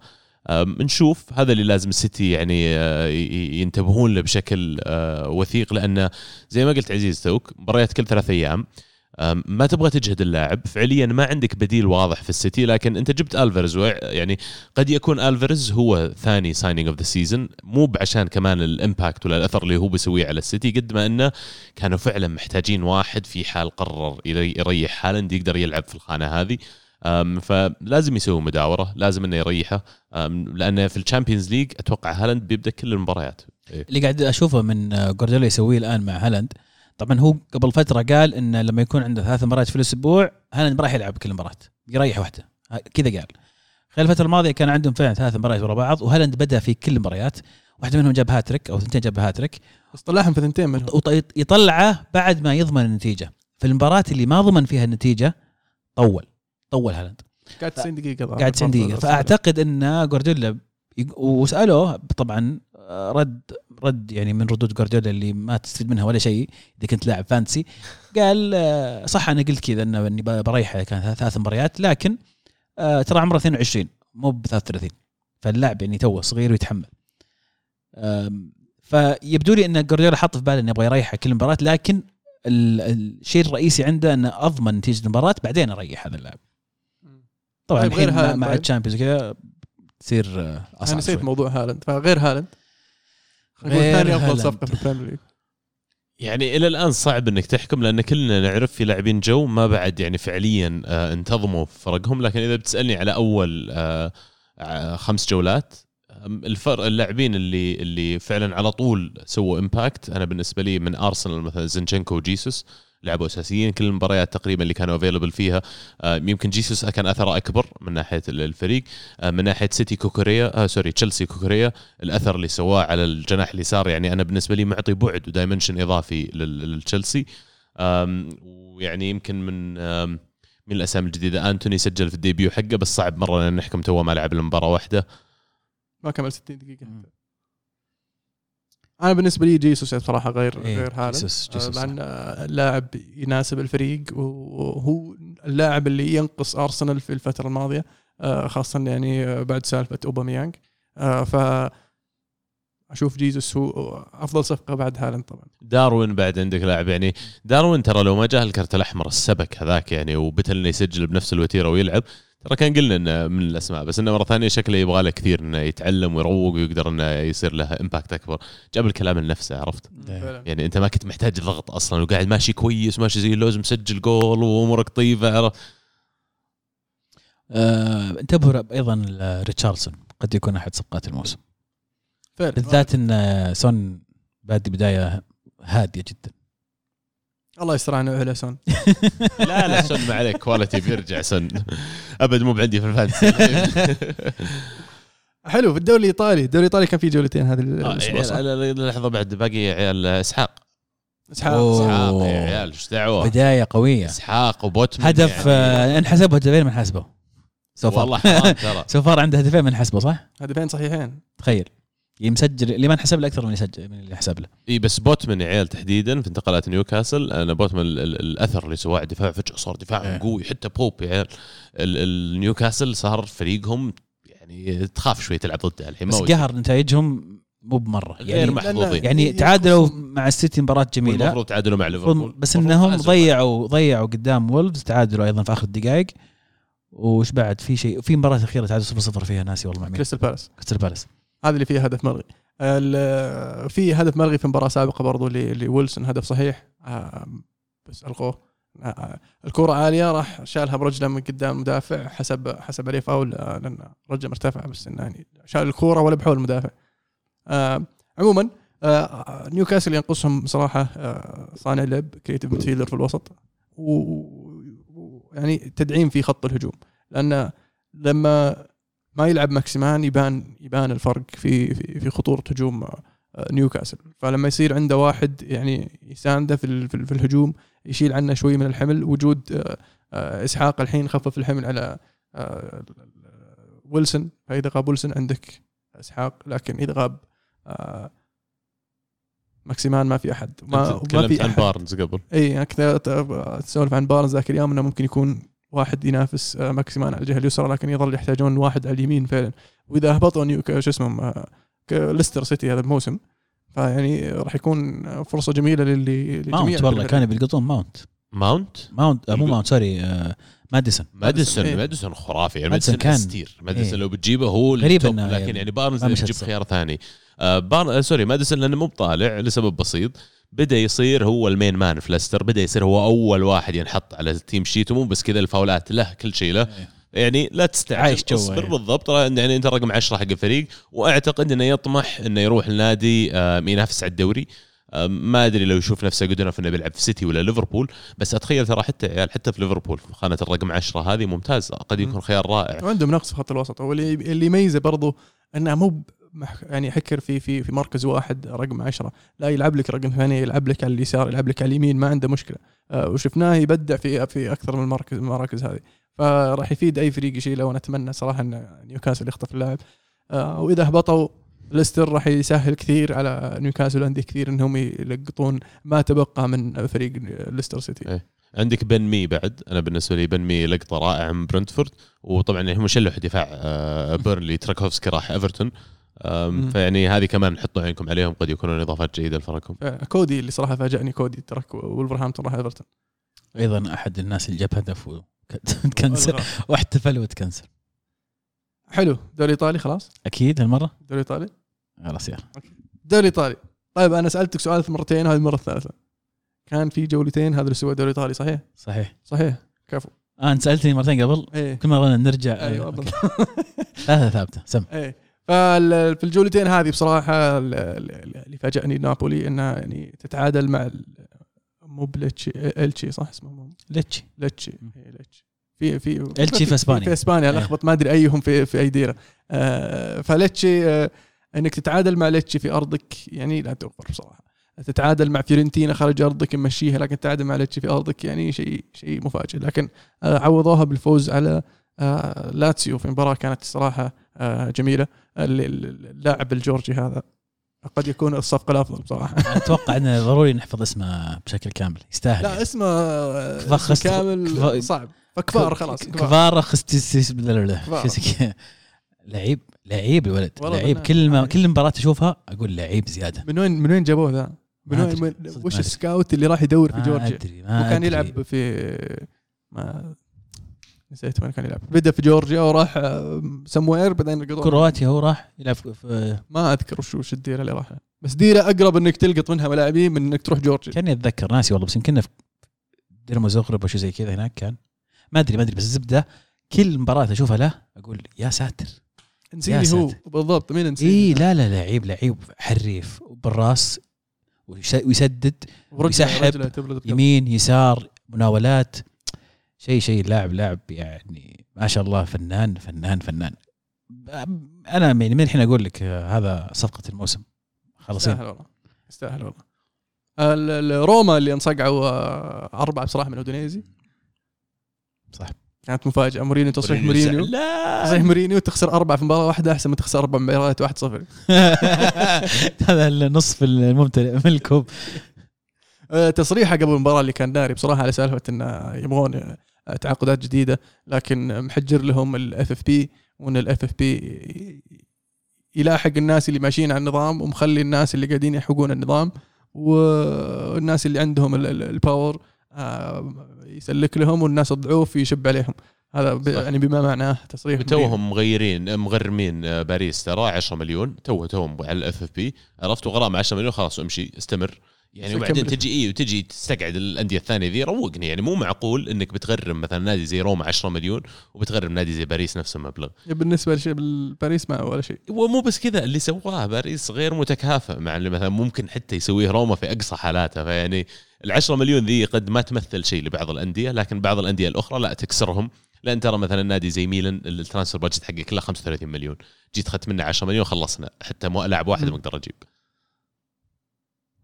نشوف. هذا اللي لازم السيتي يعني آه، ينتبهون له بشكل آه، وثيق. لأنه زي ما قلت عزيز توك مباريات كل ثلاث أيام. ما تبغى تجهد اللاعب. فعليا ما عندك بديل واضح في السيتي لكن أنت جبت ألفاريز وع- يعني قد يكون ألفاريز هو ثاني signing of the season مو بعشان كمان ال impact ولا الأثر اللي هو بيسويه على السيتي قد ما إنه كانوا فعلا محتاجين واحد في حال قرر يري- يريح هالاند يقدر يلعب في الخانة هذه. فلازم يسوي مداورة لازم إنه يريحه. لأنه في الشامبيونز ليج أتوقع هالاند بيبدأ كل المباريات. إيه. اللي قاعد أشوفه من آه، جوارديولا يسويه الآن مع هالاند طبعا هو قبل فترة قال انه لما يكون عنده ثلاث مباريات في الأسبوع هالاند ما راح يلعب كل مباراة يريح واحدة. كذا قال. خلال الفترة الماضية كان عندهم فعلا ثلاث مباريات ورا بعض وهالاند بدأ في كل المباريات. واحدة منهم جاب هاتريك أو ثنتين جاب هاتريك. بس طلعهم في ثنتين منهم. ويطلعه بعد ما يضمن النتيجة. في المباراة اللي ما ضمن فيها النتيجة طول. طول هالاند. قاعد 90 دقيقة. قاعد 90 دقيقة. فأعتقد إن جوارديولا وسألوه طبعا رد رد يعني من ردود جوارديولا اللي ما تستفيد منها ولا شيء إذا كنت لاعب فانتسي. قال آه، صح أنا قلت كذا إنه إني بريحه كان ثلاث مباريات لكن آه، ترى عمره 22 مو ب 33 فاللاعب يعني توه صغير ويتحمل. فيبدو لي إن جوارديولا حط في باله إنه يبغى يريحه كل مباراة لكن ال- الشيء الرئيسي عنده إنه أضمن نتيجة المباراة بعدين أريح هذا اللاعب. طبعا طيب، الحين مع, مع طيب؟ الشامبيونز كذا تصير آه، أنا أصعب نسيت. موضوع هالاند. فغير غير ثاني أفضل. صفقة في البريمير ليج. يعني إلى الآن صعب إنك تحكم لأن كلنا نعرف في لاعبين جو ما بعد يعني فعليا آه، انتظموا في فرقهم. لكن إذا بتسألني على أول آه، آه، خمس جولات الفرق اللاعبين اللي اللي فعلا على طول سووا impact أنا بالنسبة لي من ارسنال مثلا زينشينكو وجيسوس. لعبوا أساسيين كل المباريات تقريبا اللي كانوا available فيها. آه، يمكن جيسوس كان أثره أكبر من ناحية الفريق. آه، من ناحية سيتي كوكوريا آه sorry تشيلسي كوكوريا الأثر اللي سواه على الجناح اليسار. يعني أنا بالنسبة لي معطي بعد و dimension إضافي لل- للتشيلسي ويعني يمكن من من الأسامي الجديدة. انتوني سجل في ال debut حقه بس صعب مرة إن نحكم تو ما لعب المباراه واحدة. ما كمل 60 دقيقة. أنا بالنسبة لي جيسوس بصراحة غير إيه، غير هالاند. جيسوس- آه، جيسوس. لأن آه، لاعب يناسب الفريق وهو اللاعب اللي ينقص أرسنال في الفترة الماضية آه، خاصة يعني آه، بعد سالفة أوباميانج. آه، ف أشوف جيسوس هو أفضل صفقة بعد هالاند طبعا. داروين بعد عندك لاعب يعني داروين ترى لو ما جاه الكرت الأحمر السبك هذاك يعني وبتل إنه يسجل بنفس الوتيرة ويلعب ترى كان قلنا إنه من الأسماء بس إنه مرة ثانية شكله يبغى له كثير إنه يتعلم ويروق ويقدر إنه يصير له impact أكبر. جاب الكلام لنفسه عرفت؟ إيه. يعني أنت ما كنت محتاج ضغط أصلا وقاعد ماشي كويس ماشي زي اللوز مسجل جول وأمورك طيبة عرفت؟ آه انتبهوا أيضا ريتشاردسون قد يكون أحد صفقات الموسم. فعلاً. بالذات إن سون بادي بداية هادية جدا. الله يستر عنه على سون لا لا سون ما عليك quality بيرجع سون أبد مو بعندي في ال fantasy. حلو في الدوري الإيطالي. الدوري الإيطالي كان فيه جولتين هذه آه، الأسبوع صح؟ لحظة بعد باقي عيال إسحاق. إسحاق. إسحاق يا عيال إيش دعوة؟ بداية قوية. إسحاق وبوتمن هدف يعني. آه، انحسب هدفين من حسبه so والله ترى. so far عنده هدفين من حسبه صح؟ هدفين صحيحين. تخيل. يمسجل اللي ما انحسب له أكثر من يسجل من اللي حسب له. إي بس بوتمن يا عيال تحديدا في انتقالات نيوكاسل أنا بوتمن ال- ال- الأثر اللي سواه الدفاع فجأة صار دفاع إيه. قوي حتى بوب يا عيال. ال- ال- نيوكاسل صار فريقهم يعني تخاف شوي تلعب ضده الحين بس. قهر نتائجهم مو بمرة. غير يعني محظوظين. يعني ينقصهم- تعادلوا مع السيتي مباراة جميلة. والمفروض تعادلوا مع ليفربول. بس المفروض انهم. ضيعوا ضيعوا قدام وولفز تعادلوا أيضا في آخر الدقائق. وش بعد؟ في شيء في مباراة أخيرة تعادل 0 0 فيها ناسي والله مع مين كريستال بالاس. كريستال بالاس. هذا اللي فيه هدف ملغي. في هدف ملغي في مباراة سابقة برضو لويلسون هدف صحيح. بس الغوه آه، الكرة عالية راح شالها برجله من قدام المدافع حسب حسب عليه فاول لأن رجله مرتفعة بس إنه يعني شال الكرة ولا بحول المدافع. عموما نيوكاسل ينقصهم صراحة صانع لعب creative midfielder في الوسط. ويعني تدعيم في خط الهجوم. لأن لما ما يلعب ماكسيمان يبان يبان الفرق في في, في خطورة هجوم آه، نيوكاسل. فلما يصير عنده واحد يعني يساندة في في, ال- في الهجوم يشيل عنه شوي من الحمل وجود آه، آه، إسحاق الحين خفف الحمل على ويلسون. فإذا غاب ويلسون عندك إسحاق لكن إذا غاب ماكسيمان ما في أحد. ما, ما في عن أحد. بارنز قبل. إي أنا كنت تسولف عن بارنز ذاك اليوم إنه ممكن يكون واحد ينافس آه، ماكسيمان على الجهة اليسرى لكن يظل يحتاجون واحد على اليمين فعلا وإذا هبطوا نيو شو اسمهم آه، ليستر سيتي هذا الموسم فيعني راح يكون فرصة جميلة للي ماونت والله. كانوا بيلقطون ماونت ماونت ماونت آه، مو ماونت سوري آه، ماديسون ماديسون. ماديسون خرافي يعني ماديسون كان- ستير ماديسون إيه. لو بتجيبه هو غريب لكن يعني يعني بارنز ما لازم مشت تجيب صح. خيار ثاني آه بار... آه، سوري ماديسون لأنه مو بطالع لسبب بسيط بدا يصير هو المين مان في ليستر بدا يصير هو أول واحد ينحط على التيم شيت ومو بس كذا الفاولات له كل شيء له. يعني لا تستعجل اصبر إيه. بالضبط ترى يعني إنت رقم 10 حق الفريق وأعتقد إنه يطمح إنه يروح لنادي آه، ينافس على الدوري. آه، ما أدري لو يشوف نفسه جود إنه انه بيلعب في سيتي ولا ليفربول بس أتخيل ترى حتى يا عيال حتى في ليفربول في خانة الرقم 10 هذه ممتاز قد يكون خيار رائع. وعندهم نقص في خط الوسط هو اللي اللي يميزه برضو إنه مو يعني حكر في في في مركز واحد رقم عشرة. لا يلعب لك رقم ثاني يلعب لك على اليسار يلعب لك على اليمين ما عنده مشكلة. آه، وشفناه يبدع في في أكثر من مركز المراكز هذه. فراح يفيد أي فريق يشيله وأنا أتمنى صراحة أن نيوكاسل يخطف اللاعب. آه، وإذا هبطوا ليستر راح يسهل كثير على نيوكاسل وأندية كثير إنهم يلقطون ما تبقى من فريق ليستر سيتي. إيه. عندك بن مي بعد. أنا بالنسبة لي بن مي لقطة رائعة من برنتفورد. وطبعا هم شالوا دفاع آه، بيرنلي. تاركوفسكي راح إيفرتون. فيعني هذه كمان حطوا عينكم عليهم قد يكونون إضافات جيدة لفريقكم آه، كودي اللي صراحة فاجأني كودي ترك ولفرهامبتون راح إيفرتون. أيضا أحد الناس اللي جاب هدف وتكنسل واحتفل وتكنسل. حلو. دوري إيطالي خلاص؟ أكيد هالمرة؟ دوري إيطالي؟ خلاص يا دوري إيطالي. طيب أنا سألتك سؤال مرتين هذه المرة الثالثة. كان في جولتين هذا سوى دوري إيطالي صحيح؟ صحيح. صحيح. كفو. آه أنت سألتني مرتين قبل؟ إيه. كل مرة نرجع. أيوه ثابتة. سم. إيه. ففي الجولتين هذه بصراحة ال- ال- اللي فاجأني نابولي إنها يعني تتعادل مع مو بلتشي إلتشي صح اسمه؟ مو ليتشي. لتشي إيه، لتشي في في إلتشي في إسبانيا. في إسبانيا إيه. لخبط ما أدري أيهم في في أي ديرة. آه فلتشي آه إنك تتعادل مع لتشي في أرضك يعني لا توفر بصراحة. تتعادل مع فيورنتينا خارج أرضك مشيها لكن تتعادل مع لتشي في أرضك يعني شيء شيء مفاجئ. لكن آه عوضوها بالفوز على لاتسيو في مباراة كانت الصراحه آه جميلة. اللاعب الجورجي هذا قد يكون الصفقة الأفضل بصراحة أتوقع إنه ضروري نحفظ اسمه بشكل كامل يستاهل لا يعني. اسمه اسم كامل كف- صعب كفار خلاص كفار. كفار خفيتشا كفار. لعيب لعيب الولد لعيب. كل ما كل مباراة أشوفها أقول لعيب زيادة من وين من وين جابوه ذا؟ من وين وش. ال scout اللي راح يدور في ما جورجيا؟ أدري ما وكان. يلعب في ما نسيت وين كان يلعب. بدا في جورجيا وراح سموير بعدين كرواتيا هو راح يلعب في ما أذكر وش وش الديرة اللي راح بس ديرة أقرب إنك تلقط منها ملاعبين من إنك تروح جورجيا. كأني أتذكر ناسي والله بس يمكن في دينامو زغرب أو شيء زي كذا هناك كان. ما ادري ما أدري بس الزبدة كل مباراة أشوفها له أقول يا ساتر. نسيني يا هو. بالضبط مين نسيني؟ إي لا لا لعيب لعيب حريف بالراس ويس- ويسدد ورجله- يسحب رجله تبرد بكم. يمين يسار مناولات. شيء شيء لاعب لاعب يعني ما شاء الله فنان فنان فنان. أنا من من الحين أقول لك آه، هذا صفقة الموسم. خلصين يستاهل والله. يستاهل والله. ال- ال- روما اللي انصقعوا آه، أربعة بصراحة من اودينيزي صح. كانت مفاجأة. مورينيو تصريح مورينيو لا. تصريح مورينيو تخسر أربعة في مباراة واحدة أحسن من تخسر أربع مباريات 1-0 هذا النصف الممتلئ من الكوب. آه، تصريحه قبل المباراة اللي كان داري بصراحة على سالفة إنه يبغون آه، تعاقدات جديدة لكن محجر لهم ال FFP وإن ال FFP يلاحق الناس اللي ماشيين على النظام ومخلي الناس اللي قاعدين يعقون النظام والناس اللي عندهم ال- ال- ال power آه، يسلك لهم والناس الضعوف يشب عليهم. هذا. يعني بما معناه تصريح توهم مغيرين مغرمين آه، باريس ترى 10 مليون تو توهم على الاف اف بي عرفت وغرامة 10 مليون خلاص امشي استمر. يعني وبعدين. تجي اي وتجي تستقعد الأندية الثانية ذي روقني. يعني مو معقول إنك بتغرم مثلا نادي زي روما 10 مليون وبتغرم نادي زي باريس نفس المبلغ. بالنسبة لشيء بالباريس ما ولا شيء. ومو بس كذا اللي سواه باريس غير متكافئ مع اللي مثلا ممكن حتى يسويه روما في أقصى حالاتها فيعني ال 10 مليون ذي قد ما تمثل شيء لبعض الأندية لكن بعض الأندية الأخرى لا تكسرهم. لأن ترى مثلا نادي زي ميلان ال transfer budget حقه كله 35 مليون. جيت أخذت منه 10 مليون خلصنا حتى مو لاعب واحد. ما أقدر أجيب.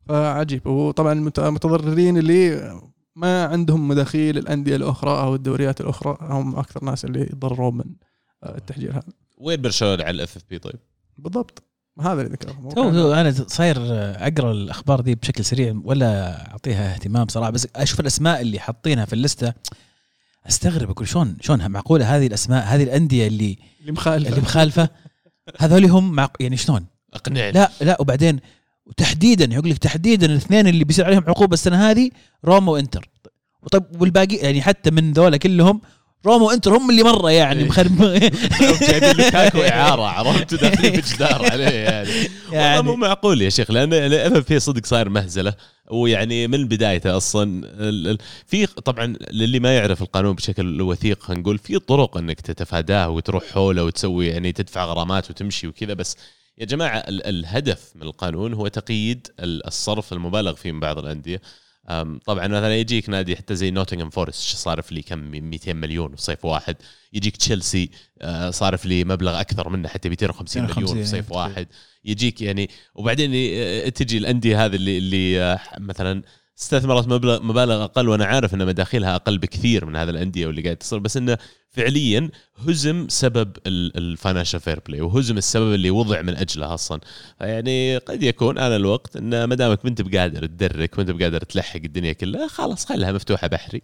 فعجيب. وطبعا المت- المتضررين اللي ما عندهم مداخيل الأندية الأخرى أو الدوريات الأخرى. هم أكثر ناس اللي يتضررون من آه، التحجير هذا. وين برشلونة على ال FFP طيب؟ بالضبط. هذا اللي ذكره تو تو أنا صاير أقرأ الأخبار دي بشكل سريع ولا أعطيها اهتمام صراحة بس أشوف الأسماء اللي حاطينها في ال list ة. أستغرب أقول شلون شلون معقولة هذه الأسماء هذه الأندية اللي اللي مخالفة. اللي مخالفة؟ هذول هم معق... يعني شلون؟ اقنعني لا لا وبعدين وتحديدا يقول لك تحديدا الاثنين اللي بيصير عليهم عقوبة السنة هذه روما وإنتر. طيب والباقي يعني حتى من ذولا كلهم روما وإنتر هم اللي مرة يعني إيه. مخرب جايبين لوكاكو إعارة عرفت؟ داخلين بجدار عليه يعني. والله مو يعني معقول يا شيخ لأن ال FFP صدق صاير مهزلة ويعني من بدايته أصلا في طبعا للي ما يعرف القانون بشكل وثيق خلينا نقول في طرق إنك تتفاداه وتروح حوله وتسوي يعني تدفع غرامات وتمشي وكذا بس يا جماعة ال- الهدف من القانون هو تقييد ال- الصرف المبالغ فيه من بعض الأندية. طبعا مثلا يجيك نادي حتى زي نوتنغهام فورست صارف لي كم؟ 200 مليون في صيف واحد. يجيك تشيلسي آه، صارف لي مبلغ أكثر منه حتى 250 مليون 250 في صيف يعني. واحد. يجيك يعني وبعدين تجي الأندية هذه اللي اللي آه، مثلا استثمرت مبلغ مبالغ أقل وأنا عارف إن مداخيلها أقل بكثير من هذه الأندية واللي قاعد تصير بس إنه فعليا هزم سبب ال financial fair play وهزم السبب اللي وضع من أجله أصلا. يعني قد يكون أنا الوقت إن ما دامك ما أنت بقادر تدرك وانت بقادر تلحق الدنيا كلها خلاص خلها مفتوحة بحري.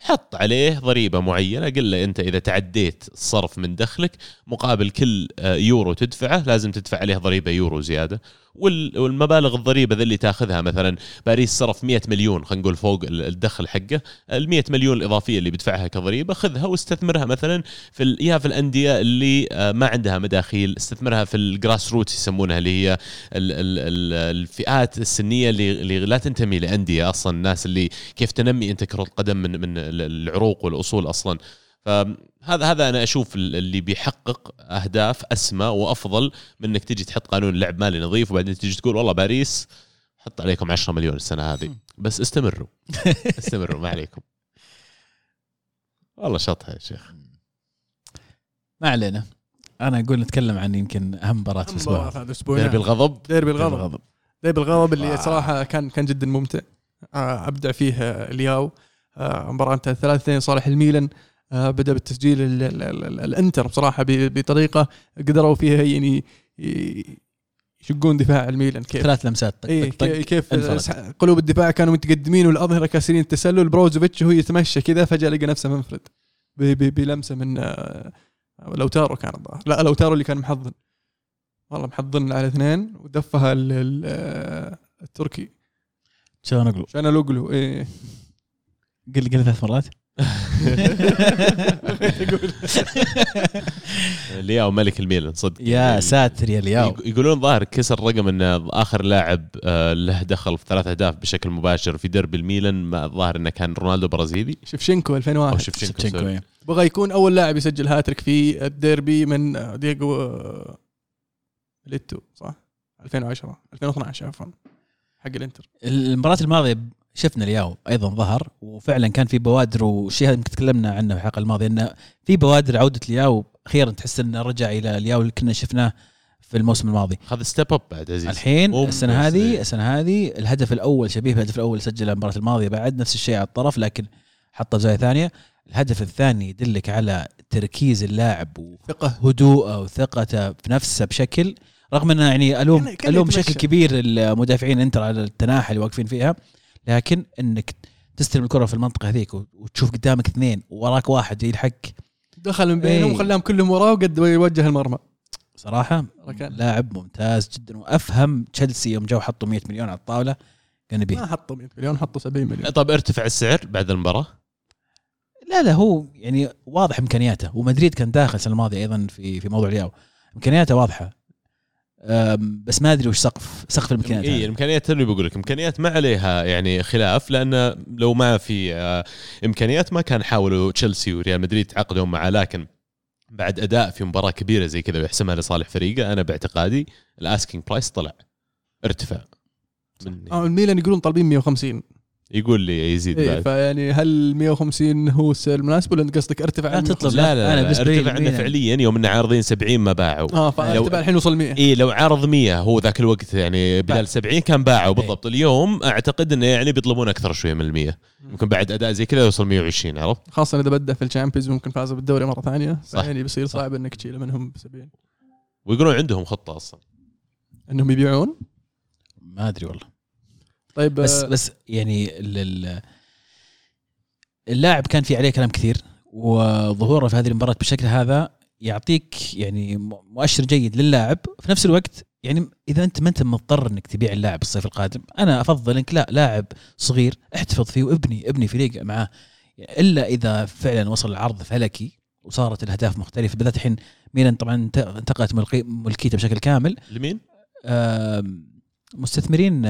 حط عليه ضريبة معينة قل له أنت إذا تعديت الصرف من دخلك مقابل كل آه، يورو تدفعه لازم تدفع عليه ضريبة يورو زيادة. وال- والمبالغ الضريبة ذي اللي تاخذها مثلا باريس صرف 100 مليون خلينا نقول فوق ال- الدخل حقه. ال 100 مليون الإضافية اللي بيدفعها كضريبة خذها واستثمرها مثلا في يا في الأندية اللي آه، ما عندها مداخيل استثمرها في ال grassroot يسمونها اللي هي ال ال ال الفئات السنية اللي, اللي لا تنتمي لأندية أصلا الناس اللي كيف تنمي أنت كرة القدم من من ال- العروق والأصول أصلا. فهذا هذا أنا أشوف ال- اللي بيحقق أهداف أسمى وأفضل من إنك تجي تحط قانون لعب مالي نظيف وبعدين تجي تقول والله باريس حط عليكم 10 مليون السنة هذه. بس استمروا. استمروا ما عليكم. والله شطها يا شيخ. ما علينا. أنا أقول نتكلم عن يمكن أهم مباراة في الأسبوع. هذا ديربي. الغضب. ديربي الغضب. ديربي الغضب. اللي واو. صراحة كان كان جدا ممتع. آه، أبدع فيه آه، الياو آه، مباراة انتهت 3 2 صالح الميلان. آه، بدأ بالتسجيل ال- ال- ال- ال- الانتر بصراحة بطريقة قدروا فيها يعني يشقون دفاع الميلان. كيف؟ ثلاث لمسات طق إيه طق طق كي- كيف انفرد. قلوب الدفاع كانوا متقدمين والأظهرة كاسرين التسلل. بروزوفيتش وهو يتمشى كذا فجأة لقى نفسه منفرد. بلمسة من آه، لوتارو كان الظاهر. لا لوتارو اللي كان محضن. والله محضن على اثنين ودفها آه، التركي. عشان الوقلو إيه. قل قل ثلاث مرات. لياو ملك الميلان صدق. يا ساتر يا لياو. يق- يقولون ظاهر كسر رقم إن آخر لاعب آه، له دخل في ثلاث أهداف بشكل مباشر في ديربي الميلان ما الظاهر إنه كان رونالدو برازيلي. شفشنكو أو 2001 شفتشينكو شفتشينكو sorry. إيه. بغى يكون أول لاعب يسجل هاتريك في الديربي من دييغو آه، ميليتو صح؟ 2010 2012 عفوا حق الإنتر. المباراة الماضية شفنا الياو أيضا ظهر وفعلا كان في بوادر والشيء هذا يمكن تكلمنا عنه في الحلقة الماضية انه في بوادر عودة الياو أخيرا تحس انه رجع إلى الياو اللي كنا شفناه في الموسم الماضي. هذا step up بعد عزيز الحين السنة هذه إيه. السنة هذه الهدف الأول شبيه بالهدف الأول سجله المباراة الماضية بعد نفس الشيء على الطرف لكن حطه زاوية ثانية. الهدف الثاني يدلك على تركيز اللاعب ثقة. وهدوءه وثقته في نفسه بشكل رغم إنه يعني الوم ألوم. بشكل كبير المدافعين إنتر على التناحى اللي واقفين فيها. لكن إنك تستلم الكرة في المنطقة هذيك وتشوف قدامك اثنين ووراك واحد يلحق. دخل من بينهم إيه. وخلاهم كلهم وراه وقد يوجه المرمى. صراحة ركان. لاعب ممتاز جدا وأفهم تشيلسي يوم جو حطوا 100 مليون على الطاولة كان ما يبيه حطوا 100 مليون حطوا 70 مليون. طب ارتفع السعر بعد المباراة؟ لا لا هو يعني واضح إمكانياته ومدريد كان داخل السنة الماضية أيضا في في موضوع الياو. إمكانياته واضحة. بس ما أدري وش سقف سقف الإمكانيات اي. الإمكانيات اللي بقول لك. إمكانيات ما عليها يعني خلاف لأن لو ما في آه، إمكانيات ما كان حاولوا تشيلسي وريال مدريد تعاقدوا معه. لكن بعد أداء في مباراة كبيرة زي كذا ويحسمها لصالح فريقه أنا باعتقادي ال asking price طلع. ارتفع من آه، الميلان يقولون طالبين 150 يقول لي يزيد إيه بعد. فيعني هل 150 هو السعر المناسب ولا أنت قصدك ارتفع لا تطلب. 150؟ لا لا, أنا لي ارتفع عندنا. فعليا يوم انه عارضين 70 ما باعوا. آه لو- فارتفع الحين وصل 100 اي لو عارض 100 هو ذاك الوقت يعني بدال 70 كان باعوا بالضبط. اليوم أعتقد إنه يعني بيطلبون أكثر شوية من ال 100 يمكن بعد أداء زي كذا يوصل 120 عرفت؟ خاصة إذا بدأ في الشامبيونز ممكن فازوا بالدوري مرة ثانية صح. يعني بيصير صعب إنك تشيله منهم ب 70 ويقولون عندهم خطة أصلا. إنهم يبيعون؟ ما أدري والله. طيب بس آه، بس يعني ال- ال- اللاعب كان في عليه كلام كثير وظهوره في هذه المباراة بالشكل هذا يعطيك يعني مؤشر جيد للاعب. في نفس الوقت يعني إذا أنت ما أنت مضطر إنك تبيع اللاعب الصيف القادم أنا أفضل إنك لا لاعب صغير احتفظ فيه وابني ابني فريق معاه. إلا إذا فعلا وصل العرض فلكي وصارت الأهداف مختلفة بالذات الحين ميلان طبعا انت- انتقلت ملقي- ملكيته بشكل كامل. لمين؟ مستثمرين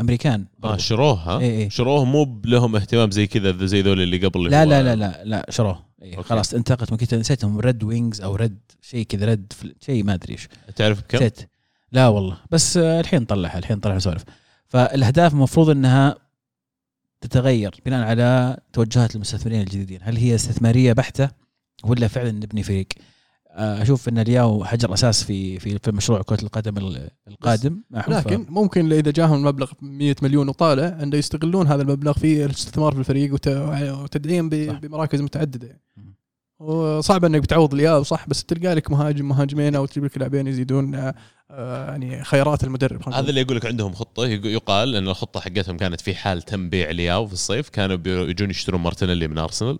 أمريكان آه برضو. شروه ها؟ إيه إيه. شروه مو لهم اهتمام زي كذا زي ذول اللي قبل اللي لا لا لا لا لا شروه إيه. خلاص انتقلت ملكيته نسيتهم ريد وينجز أو ريد شيء كذا ريد شيء ما أدري إيش تعرف بكم؟ نسيت لا والله بس آه، الحين طلعها الحين طلع نسولف فالأهداف المفروض إنها تتغير بناء على توجهات المستثمرين الجديدين هل هي استثمارية بحتة ولا فعلا نبني فريق أشوف إن الياو حجر أساس في في في مشروع كرة القدم ال- القادم. لكن ممكن إذا جاهم مبلغ 100 مليون وطالع إنه يستغلون هذا المبلغ في الاستثمار في الفريق وت- وتدعيم. بمراكز متعددة يعني. وصعب إنك بتعوض الياو صح بس تلقى لك مهاجم مهاجمين أو تجيب لك لاعبين يزيدون آه، يعني خيارات المدرب هذا. اللي يقول لك عندهم خطة يق- يقال إن الخطة حقتهم كانت في حال تم بيع لياو في الصيف كانوا بيجون يشترون مارتينيلي من أرسنال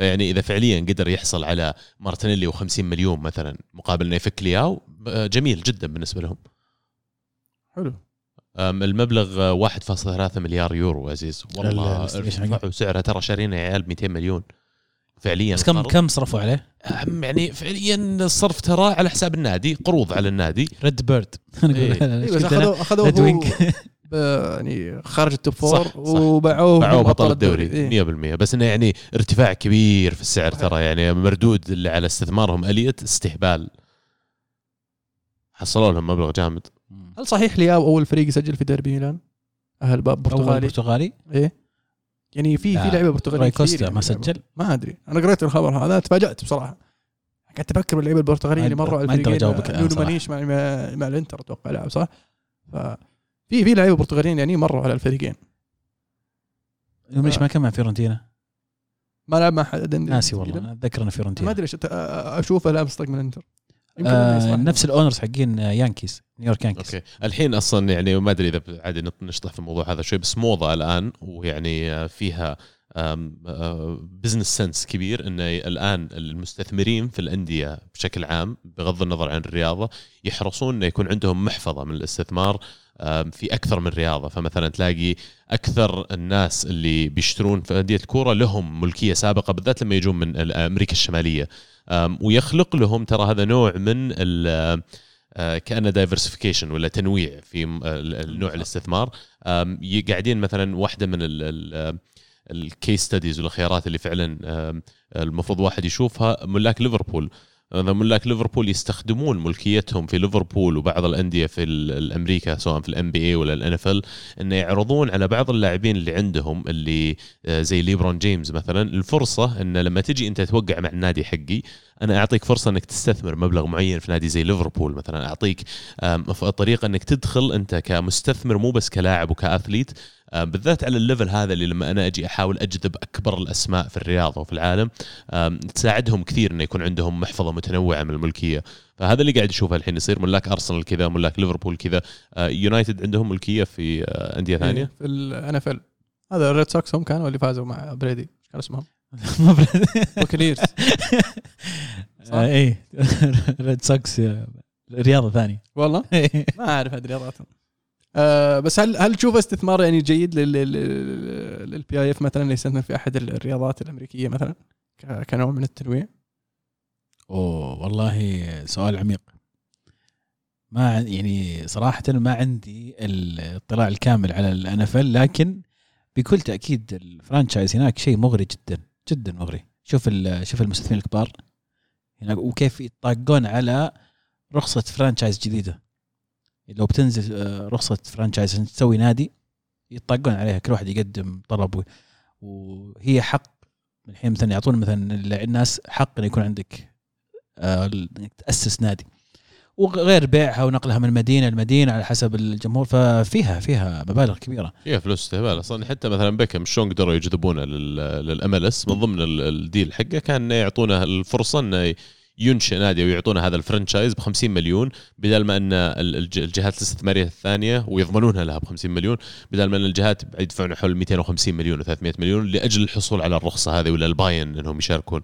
يعني إذا فعليا قدر يحصل على مارتينيلي و50 مليون مثلا مقابل إنه يفك لياو جميل جدا بالنسبة لهم. حلو. المبلغ آه، 1.3 مليار يورو عزيز. والله ارتفعوا سعرها ترى شارين يا عيال 200 مليون. فعليا بس كم. كم صرفوا عليه؟ يعني فعليا الصرف ترى على حساب النادي قروض على النادي. ريد بيرد اي بس اخذوه يعني خارج ال top four. وباعوه باعوه بطل بطل الدوري. إيه. 100% بس إنه يعني ارتفاع كبير في السعر ترى يعني مردود اللي على استثمارهم اليه استهبال. حصلوا لهم مبلغ جامد. هل صحيح لياو أول فريق يسجل في ديربي ميلان؟ أهل باب أول برتغالي. برتغالي؟ إيه. يعني في في لعيبة برتغاليه راي كوستا يعني ما بيلعبوا. سجل؟ ما أدري. أنا قريت الخبر هذا تفاجأت بصراحة. قعدت أفكر باللعيبة البرتغاليه اللي ما- مروا على ما الفريقين. صراحة. مانيش مع الإنتر أتوقع لعب صح؟ ف في في لعيبة برتغاليين يعني مروا على الفريقين. ليش ما كان مع فيورنتينا؟ ما لعب مع حد ناسي والله أتذكر انه ما فيورنتينا ادري ليش أشوفه لابس طق من الانتر آه. نفس ال owners حقين آه، يانكيز نيويورك يانكيز. أوكي. الحين أصلا يعني ما أدري إذا عادي نشطح في الموضوع هذا شوي بس موضة الآن ويعني آه، فيها business sense كبير انه الآن المستثمرين في الأندية بشكل عام بغض النظر عن الرياضة يحرصون إنه يكون عندهم محفظة من الاستثمار في أكثر من رياضة. فمثلا تلاقي أكثر الناس اللي بيشترون في أندية الكورة لهم ملكية سابقة بالذات لما يجون من أمريكا الشمالية. ويخلق لهم ترى هذا نوع من آه، كأنه diversification ولا تنويع في نوع الاستثمار. قاعدين مثلا واحدة من ال case studies والخيارات اللي فعلا المفروض واحد يشوفها ملاك ليفربول. مثلا ملاك ليفربول يستخدمون ملكيتهم في ليفربول وبعض الأندية في ال- الأمريكا سواء في ال NBA ولا ال NFL إنه يعرضون على بعض اللاعبين اللي عندهم اللي آه، زي ليبرون جيمس مثلا. الفرصة إن لما تجي أنت توقع مع النادي حقي أنا أعطيك فرصة إنك تستثمر مبلغ معين في نادي زي ليفربول مثلا. أعطيك طريقة إنك تدخل أنت كمستثمر مو بس كلاعب وك athlete بالذات على ال level هذا اللي لما أنا أجي أحاول أجذب أكبر الأسماء في الرياضه وفي العالم تساعدهم كثير إنه يكون عندهم محفظة متنوعة من الملكية. فهذا اللي قاعد اشوفه الحين يصير ملاك أرسنال كذا ملاك ليفربول كذا. آه، يونايتد عندهم ملكية في آه، أندية ثانية؟ إيه، في ال NFL هذا الريد سوكس هم كانوا اللي فازوا مع بريدي إيش كان اسمهم؟ ما صح؟ آه، إيه. ريد سوكس آه، رياضة ثانية. والله؟ ما أعرف هذه الرياضات آه بس هل هل تشوف استثمار يعني جيد لل PIF مثلا إنه يستثمر في أحد الرياضات الأمريكية مثلا؟ كنوع من التنويع؟ أوه والله سؤال عميق. ما عن- يعني صراحة ما عندي الاطلاع الكامل على الان لكن بكل تأكيد ال franchise هناك شيء مغري جدا جدا مغري. شوف شوف المستثمرين الكبار هناك وكيف يطاقون على رخصة franchise جديدة. لو بتنزل آه، رخصة franchise تسوي نادي يطاقون عليها كل واحد يقدم طلب وهي حق الحين مثلا يعطون مثلا الناس حق إنه يكون عندك آه، إنك تأسس نادي. وغير بيعها ونقلها من مدينة لمدينة على حسب الجمهور ففيها فيها مبالغ كبيرة. فيها فلوس استهبال. أصلا حتى مثلا بيكم شلون قدروا يجذبونه لل MLS من ضمن ال- ال deal حقه كان يعطونه الفرصة إنه ينشئ نادي ويعطونه هذا ال franchise ب 50 مليون بدل ما أن ال- الج- الجهات الاستثماريه الثانية ويضمنونها لها ب 50 مليون بدل ما أن الجهات يدفعون حول 250 مليون و 300 مليون لأجل الحصول على الرخصة هذه ولا الباين إنهم يشاركون.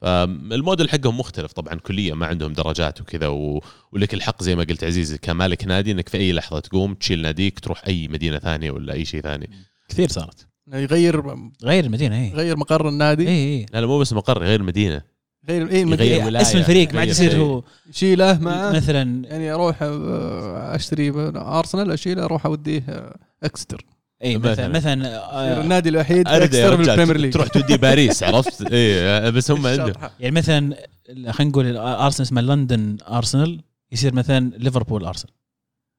فالموديل حقهم مختلف طبعا كليا ما عندهم درجات وكذا و... ولك الحق زي ما قلت عزيزي كمالك نادي إنك في أي لحظة تقوم تشيل ناديك تروح أي مدينة ثانية ولا أي شيء ثاني. كثير صارت. إنه يغير غير المدينة اي يغير مقر النادي؟ اي اي لا لا مو بس مقر غير مدينه غير اي. اسم الفريق ما عاد يغير. يصير هو يشيله معه مثلا يعني أروح آه، أشتري أرسنال أشيله أروح أوديه آه، إكستر اي مثلا مثلاً. آه، النادي الوحيد اكستر في البريمير رجال ليج تروح تودي باريس عرفت اي بس هم عندهم. يعني مثلا خلينا نقول ارسنال اسمه لندن أرسنال يصير مثلا ليفربول أرسنال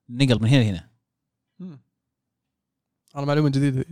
نقل من هنا لهنا. هذا معلومة جديدة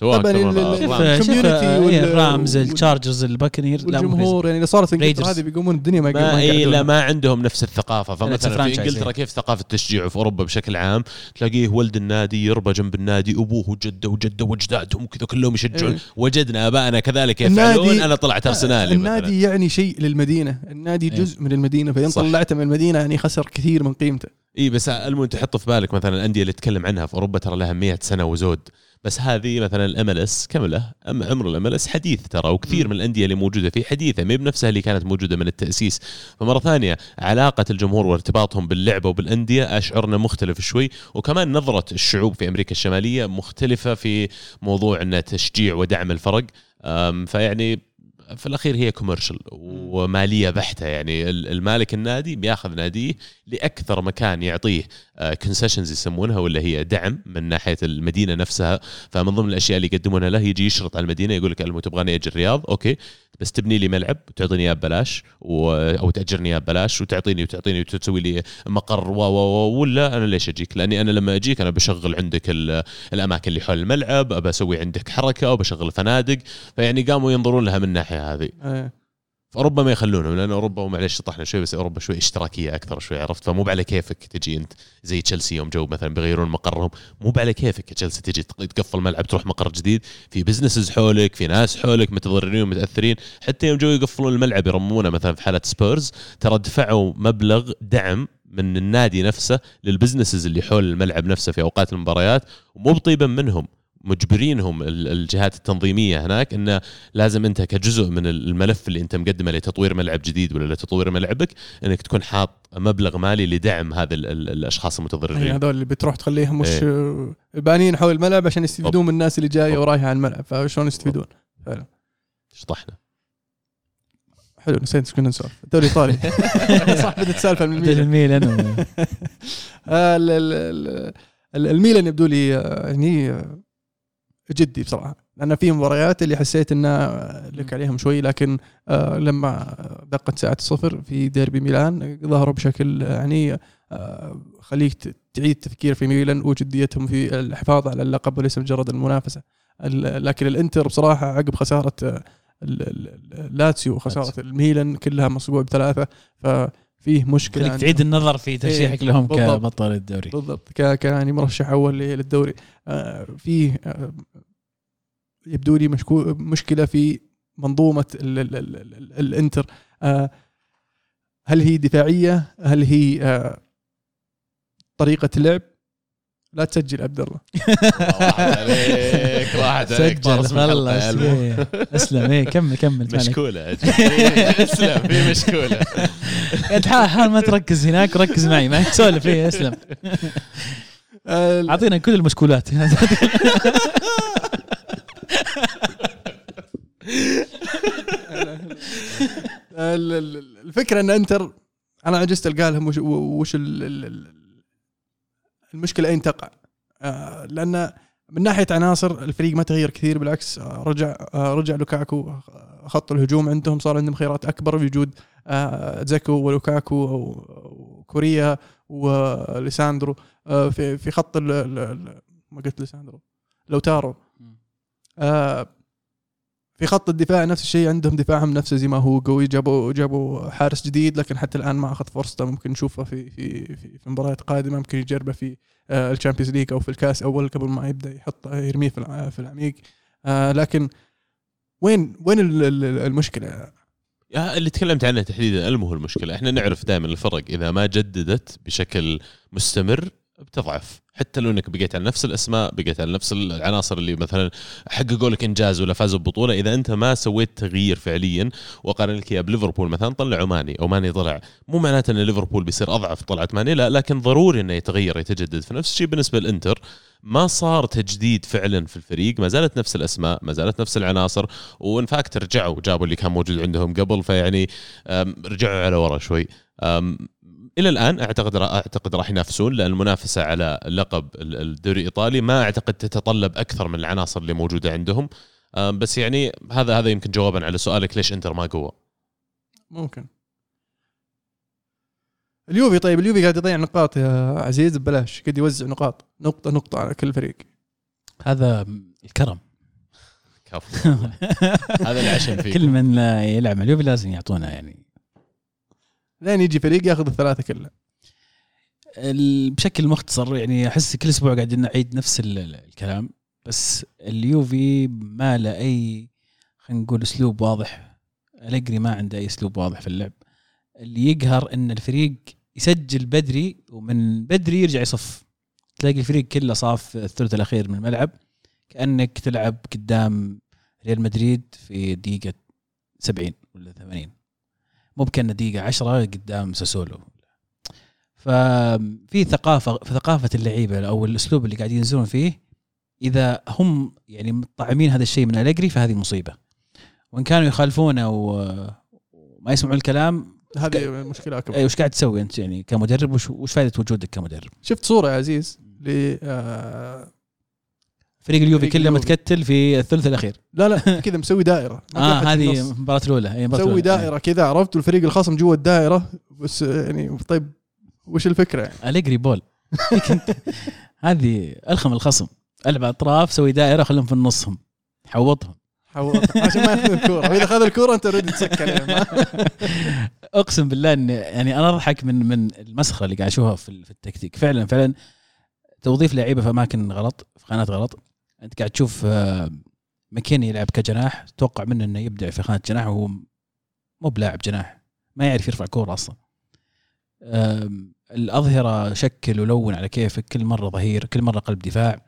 سواء طبعاً الكوميونتي آه، الرامز التشارجرز الباكنير والجمهور يعني اذا صارت انجلترا. هذه بيقومون الدنيا ما ما اي. لا ما عندهم نفس الثقافة فمثلا في إنجلترا. كيف ثقافة التشجيع وفي أوروبا بشكل عام تلاقيه ولد النادي يربى جنب النادي أبوه وجده وجده وأجدادهم وكذا كلهم يشجعون إيه. وجدنا آبائنا كذلك النادي- يفعلون أنا طلعت أرسنالي النادي مثلاً. يعني شيء للمدينة النادي إيه. جزء من المدينة صح. طلعته من المدينة يعني خسر كثير من قيمته اي بس المهم تحط في بالك مثلا الأندية اللي تتكلم عنها في أوروبا ترى لها 100 سنة وزود بس هذه مثلا ال MLS كم له؟ أم عمر ال MLS حديث ترى وكثير. من الأندية اللي موجودة فيه حديثة ما بنفسها اللي كانت موجودة من التأسيس فمرة ثانية علاقة الجمهور وارتباطهم باللعبة وبالأندية أشعرنا مختلف شوي وكمان نظرة الشعوب في أمريكا الشمالية مختلفة في موضوع انه تشجيع ودعم الفرق فيعني في الأخير هي commercial ومالية بحتة يعني ال- المالك النادي بياخذ ناديه لأكثر مكان يعطيه concessions يسمونها ولا هي دعم من ناحية المدينة نفسها. فمن ضمن الأشياء اللي يقدمونها له يجي يشرط على المدينة يقول لك المهم تبغاني أجي الرياض okay. بس تبني لي ملعب وتعطيني إياه ببلاش و... أو تأجرني إياه ببلاش وتعطيني وتعطيني وتسوي لي مقر و و ولا أنا ليش أجيك؟ لأني أنا لما أجيك أنا بشغل عندك ال... الأماكن اللي حول الملعب أبى أسوي عندك حركة وبشغل فنادق. فيعني قاموا ينظرون لها من الناحية هذه. إيه. أوروبا ما يخلونهم لأن أوروبا ومعليش شطحنا شوي بس أوروبا شوي إشتراكية أكثر شوي عرفت؟ فمو على كيفك تجي أنت زي تشيلسي يوم جو مثلا بيغيرون مقرهم مو على كيفك تشيلسي تجي تقفل ملعب تروح مقر جديد في businesses حولك في ناس حولك متضررين ومتأثرين حتى يوم جو يقفلون الملعب يرمونه مثلا في حالة سبيرز ترى دفعوا مبلغ دعم من النادي نفسه لل businesses اللي حول الملعب نفسه في أوقات المباريات ومو بطيبا منهم. مجبرينهم ال- الجهات التنظيمية هناك انه لازم أنت كجزء من الملف اللي أنت مقدمه لتطوير ملعب جديد ولا لتطوير ملعبك إنك تكون حاط مبلغ مالي لدعم هذا ال- ال- الأشخاص يعني المتضررين هذول اللي بتروح تخليهم إيه. آه، بانين حول الملعب عشان يستفيدون من الناس اللي جاية ورايحة على الملعب. فشلون يستفيدون؟ فعلا. شطحنا. حلو نسيت إيش كنا نسولف. الدوري الايطالي صح بدت سالفه من الميلان. الميلان. آه، ال- ال- ال- ال- الميلان يبدو لي آه، يعني آه، جدي بصراحة لأن في مباريات اللي حسيت انها لك عليهم شوي لكن آه، لما دقت ساعة الصفر في ديربي ميلان ظهروا بشكل يعني آه، خليك تعيد التفكير في ميلان وجديتهم في الحفاظ على اللقب وليس مجرد المنافسة. ال- لكن الإنتر بصراحة عقب خسارة آه، ال- ال- ال- لاتسيو وخسارة الميلان كلها مصقوع بثلاثة ففيه مشكلة خليك. تعيد النظر في ترشيحك لهم بالضبط. كبطل الدوري بالضبط ك يعني مرشح أول للدوري آه، فيه آه، يبدو لي مشكو مشكلة في منظومة ال ال ال ال ال الإنتر آه، هل هي دفاعية هل هي آه، طريقة لعب لا تسجل عبد الله راحت عليك راحت عليك سجل من. إيه. أسلم إيه كمل كمل مالك. مشكولة أسلم في مشكولة انت حال حال ما تركز هناك ركز معي معي سولف إيه أسلم أعطينا كل المشكولات ال- ال- الفكرة إن أنتر أنا عجزت ألقى لهم وش, وش ال- المشكلة أين تقع؟ آه، لأن من ناحية عناصر الفريق ما تغير كثير بالعكس آه، رجع آه، رجع لوكاكو خط الهجوم عندهم صار عندهم خيارات أكبر بوجود زاكو ولوكاكو وكوريا وليساندرو في في خط ما قلت ليساندرو لوتارو. في خط الدفاع نفس الشيء عندهم دفاعهم نفسه زي ما هو قوي. جابوا جابوا حارس جديد لكن حتى الآن ما أخذ فرصته. ممكن نشوفه في في في, في مباريات قادمة. ممكن يجربه في آه، ال Champions League أو في الكاس أول قبل ما يبدأ يحطه يرميه في في العميق. آه، لكن وين وين ال- ال- المشكلة؟ اللي تكلمت عنه تحديدا المو هو المشكلة. إحنا نعرف دائما الفرق إذا ما جددت بشكل مستمر بتضعف. حتى لو إنك بقيت على نفس الأسماء بقيت على نفس العناصر اللي مثلا حققوا لك إنجاز ولا فازوا ببطولة إذا أنت ما سويت تغيير فعليا واقارن لك إياه بليفربول مثلا ماني أو ماني طلع. مو معناته إن ليفربول بيصير أضعف طلعت ماني لا لكن ضروري إنه يتغير يتجدد. فنفس الشيء بالنسبة للإنتر ما صار تجديد فعلا في الفريق ما زالت نفس الأسماء ما زالت نفس العناصر و in fact رجعوا جابوا اللي كان موجود عندهم قبل فيعني رجعوا على ورا شوي. إلى الآن أعتقد أعتقد راح ينافسون لأن المنافسة على لقب ال- الدوري الإيطالي ما أعتقد تتطلب أكثر من العناصر اللي موجودة عندهم. بس يعني هذا هذا يمكن جوابا على سؤالك ليش إنتر ما قوة؟ ممكن. اليوفي طيب اليوفي قاعد يضيع نقاط يا عزيز ببلاش قاعد يوزع نقاط نقطة نقطة على كل فريق. هذا الكرم. كفو. هذا اللي عشان فيك كل من يلعب اليوفي لازم يعطونا يعني لين يجي فريق ياخذ الثلاثة كلها. بشكل مختصر يعني أحس كل أسبوع قاعدين نعيد نفس ال- ال- الكلام بس اليوفي ما له أي خلينا نقول أسلوب واضح. الجري ما عنده أي أسلوب واضح في اللعب. اللي يقهر إن الفريق يسجل بدري ومن بدري يرجع يصف. تلاقي الفريق كله صاف الثلث الأخير من الملعب. كأنك تلعب قدام ريال مدريد في دقيقة 70 ولا 80 مو بكأنه دقيقة 10 قدام ساسولو. ففي ثقافة في ثقافة اللعيبة أو الأسلوب اللي قاعدين ينزلون فيه إذا هم يعني مطعمين هذا الشيء من الجري فهذه مصيبة. وإن كانوا يخالفونه وما يسمعون الكلام هذه المشكلة أكبر. أي وش قاعد تسوي أنت يعني كمدرب؟ وش, وش فائده وجودك كمدرب؟ شفت صورة يا عزيز ل آه، فريق اليوفي كله. متكتل في الثلث الأخير. لا لا كذا مسوي دائرة. آه هذه. المباراه الأولى. اي مسوي. دائرة كذا عرفت؟ والفريق الخصم جوا الدائرة. بس يعني طيب وش الفكرة يعني؟ أليجري بول. هذه ألخم الخصم. ألعب أطراف سوي دائرة خلهم في النصهم. حوطهم. حاول عشان ما ياخذ الكورة. وإذا أخذ الكورة أنت اوريدي تسك عليه ما- أقسم بالله ان يعني أنا أضحك من من المسخرة اللي قاعد أشوفها في التكتيك. فعلا فعلا توظيف لعيبة في أماكن غلط في خانات غلط. انت قاعد تشوف آه، ماكيني يلعب كجناح تتوقع منه إنه يبدع في خانة جناح وهو مو بلاعب جناح ما يعرف يرفع كورة أصلا. الأظهرة شكل ولون على كيفك كل مرة ظهير كل مرة قلب دفاع.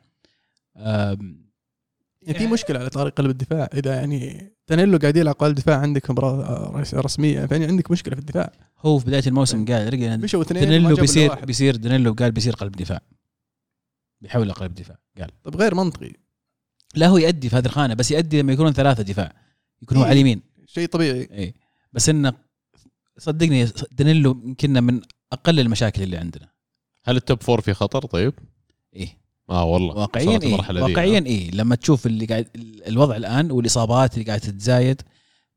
يعني في مشكلة على طاري قلب الدفاع إذا يعني تانيلو قاعد يلعب قلب دفاع عندك رئيس- رسمية فيعني عندك مشكلة في الدفاع. هو في بداية الموسم قال رجع إلا بيصير. بيصير دانيلو قال بيصير قلب دفاع. بيحول قلب دفاع قال. طب غير منطقي. لا هو يأدي في هذه الخانة بس يأدي لما يكونون ثلاثة دفاع يكونوا إيه. على اليمين. شيء طبيعي. اي بس انه صدقني دانيلو يمكن من أقل المشاكل اللي عندنا. هل ال top four في خطر؟ طيب؟ إيه. آه والله. واقعيا إيه. واقعيا إيه. لما تشوف اللي قاعد الوضع الآن والإصابات اللي قاعدة تتزايد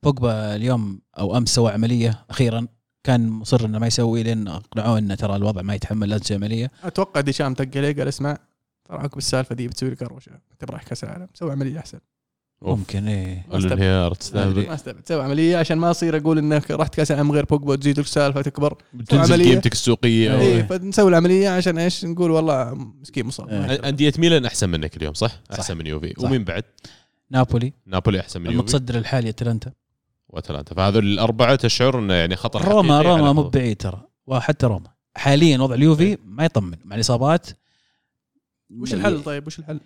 بوجبا اليوم أو أمس سوى عملية أخيرا كان مصر إنه ما يسوي لين أقنعوه إنه ترى الوضع ما يتحمل لا تسوي عملية. أتوقع ديشام دق عليه قال اسمع ترى عقب السالفة دي بتسوي لي كروشه انت رايح كأس العالم سوي عملية أحسن. ممكن إيه الانهيار تستهبل ما استبعد سوي عملية عشان ما أصير أقول إنك رحت كأس العالم غير بوجبا تزيد السالفه تكبر تنزل. قيمتك السوقية إيه. اي فنسوي العملية عشان إيش نقول والله مسكين مصاب إيه. يقدر. أندية ميلان أحسن منك اليوم صح؟ صح. أحسن من يوفي صح. ومين بعد؟ نابولي نابولي أحسن من يوفي المتصدر الحالي أتلانتا وأتلانتا فهذول الأربعة تشعر إنه يعني خطر روما روما مو. بعيد ترى وحتى روما حاليا وضع اليوفي ما يطمن مع الإصابات وش الحل طيب؟ وش الحل؟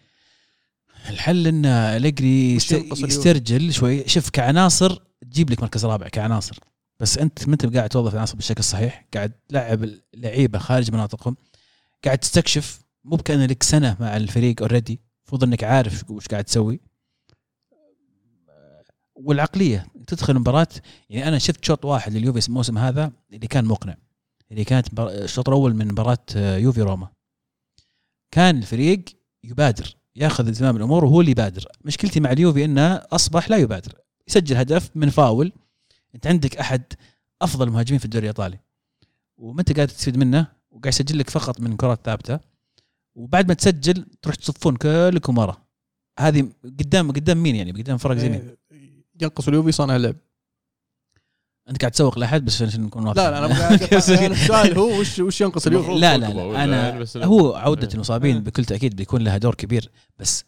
الحل إن اليوفي؟ يسترجل شوي. شوف كعناصر تجيب لك مركز رابع كعناصر. بس أنت ما أنت قاعد توظف العناصر بالشكل الصحيح قاعد تلعب اللعيبة خارج مناطقهم قاعد تستكشف. مو بكأن لك سنة مع الفريق اوريدي المفروض إنك عارف وش قاعد تسوي. والعقلية تدخل مباراه يعني أنا شفت شوط واحد لليوفي الموسم هذا اللي كان مقنع. اللي كانت الشوط الأول من مباراة يوفي روما. كان الفريق يبادر ياخذ زمام الأمور وهو اللي يبادر. مشكلتي مع اليوفي إنه أصبح لا يبادر يسجل هدف من فاول. أنت عندك أحد أفضل المهاجمين في الدوري الإيطالي. وما انت قاعد تستفيد منه؟ وقاعد يسجل لك فقط من كرات ثابتة. وبعد ما تسجل تروح تصفون كلكم ورا. هذه قدام قدام مين يعني؟ قدام فرق زي مين؟ إيه، ينقص اليوفي صانع لعب. أنت قاعد تسوق لأحد بس عشان نكون لا لا أنا قاعد السؤال. هو وش وش ينقص؟ المفروض لا لا, لا أنا يعني هو عودة إيه. المصابين إيه. بكل تأكيد بيكون لها دور كبير بس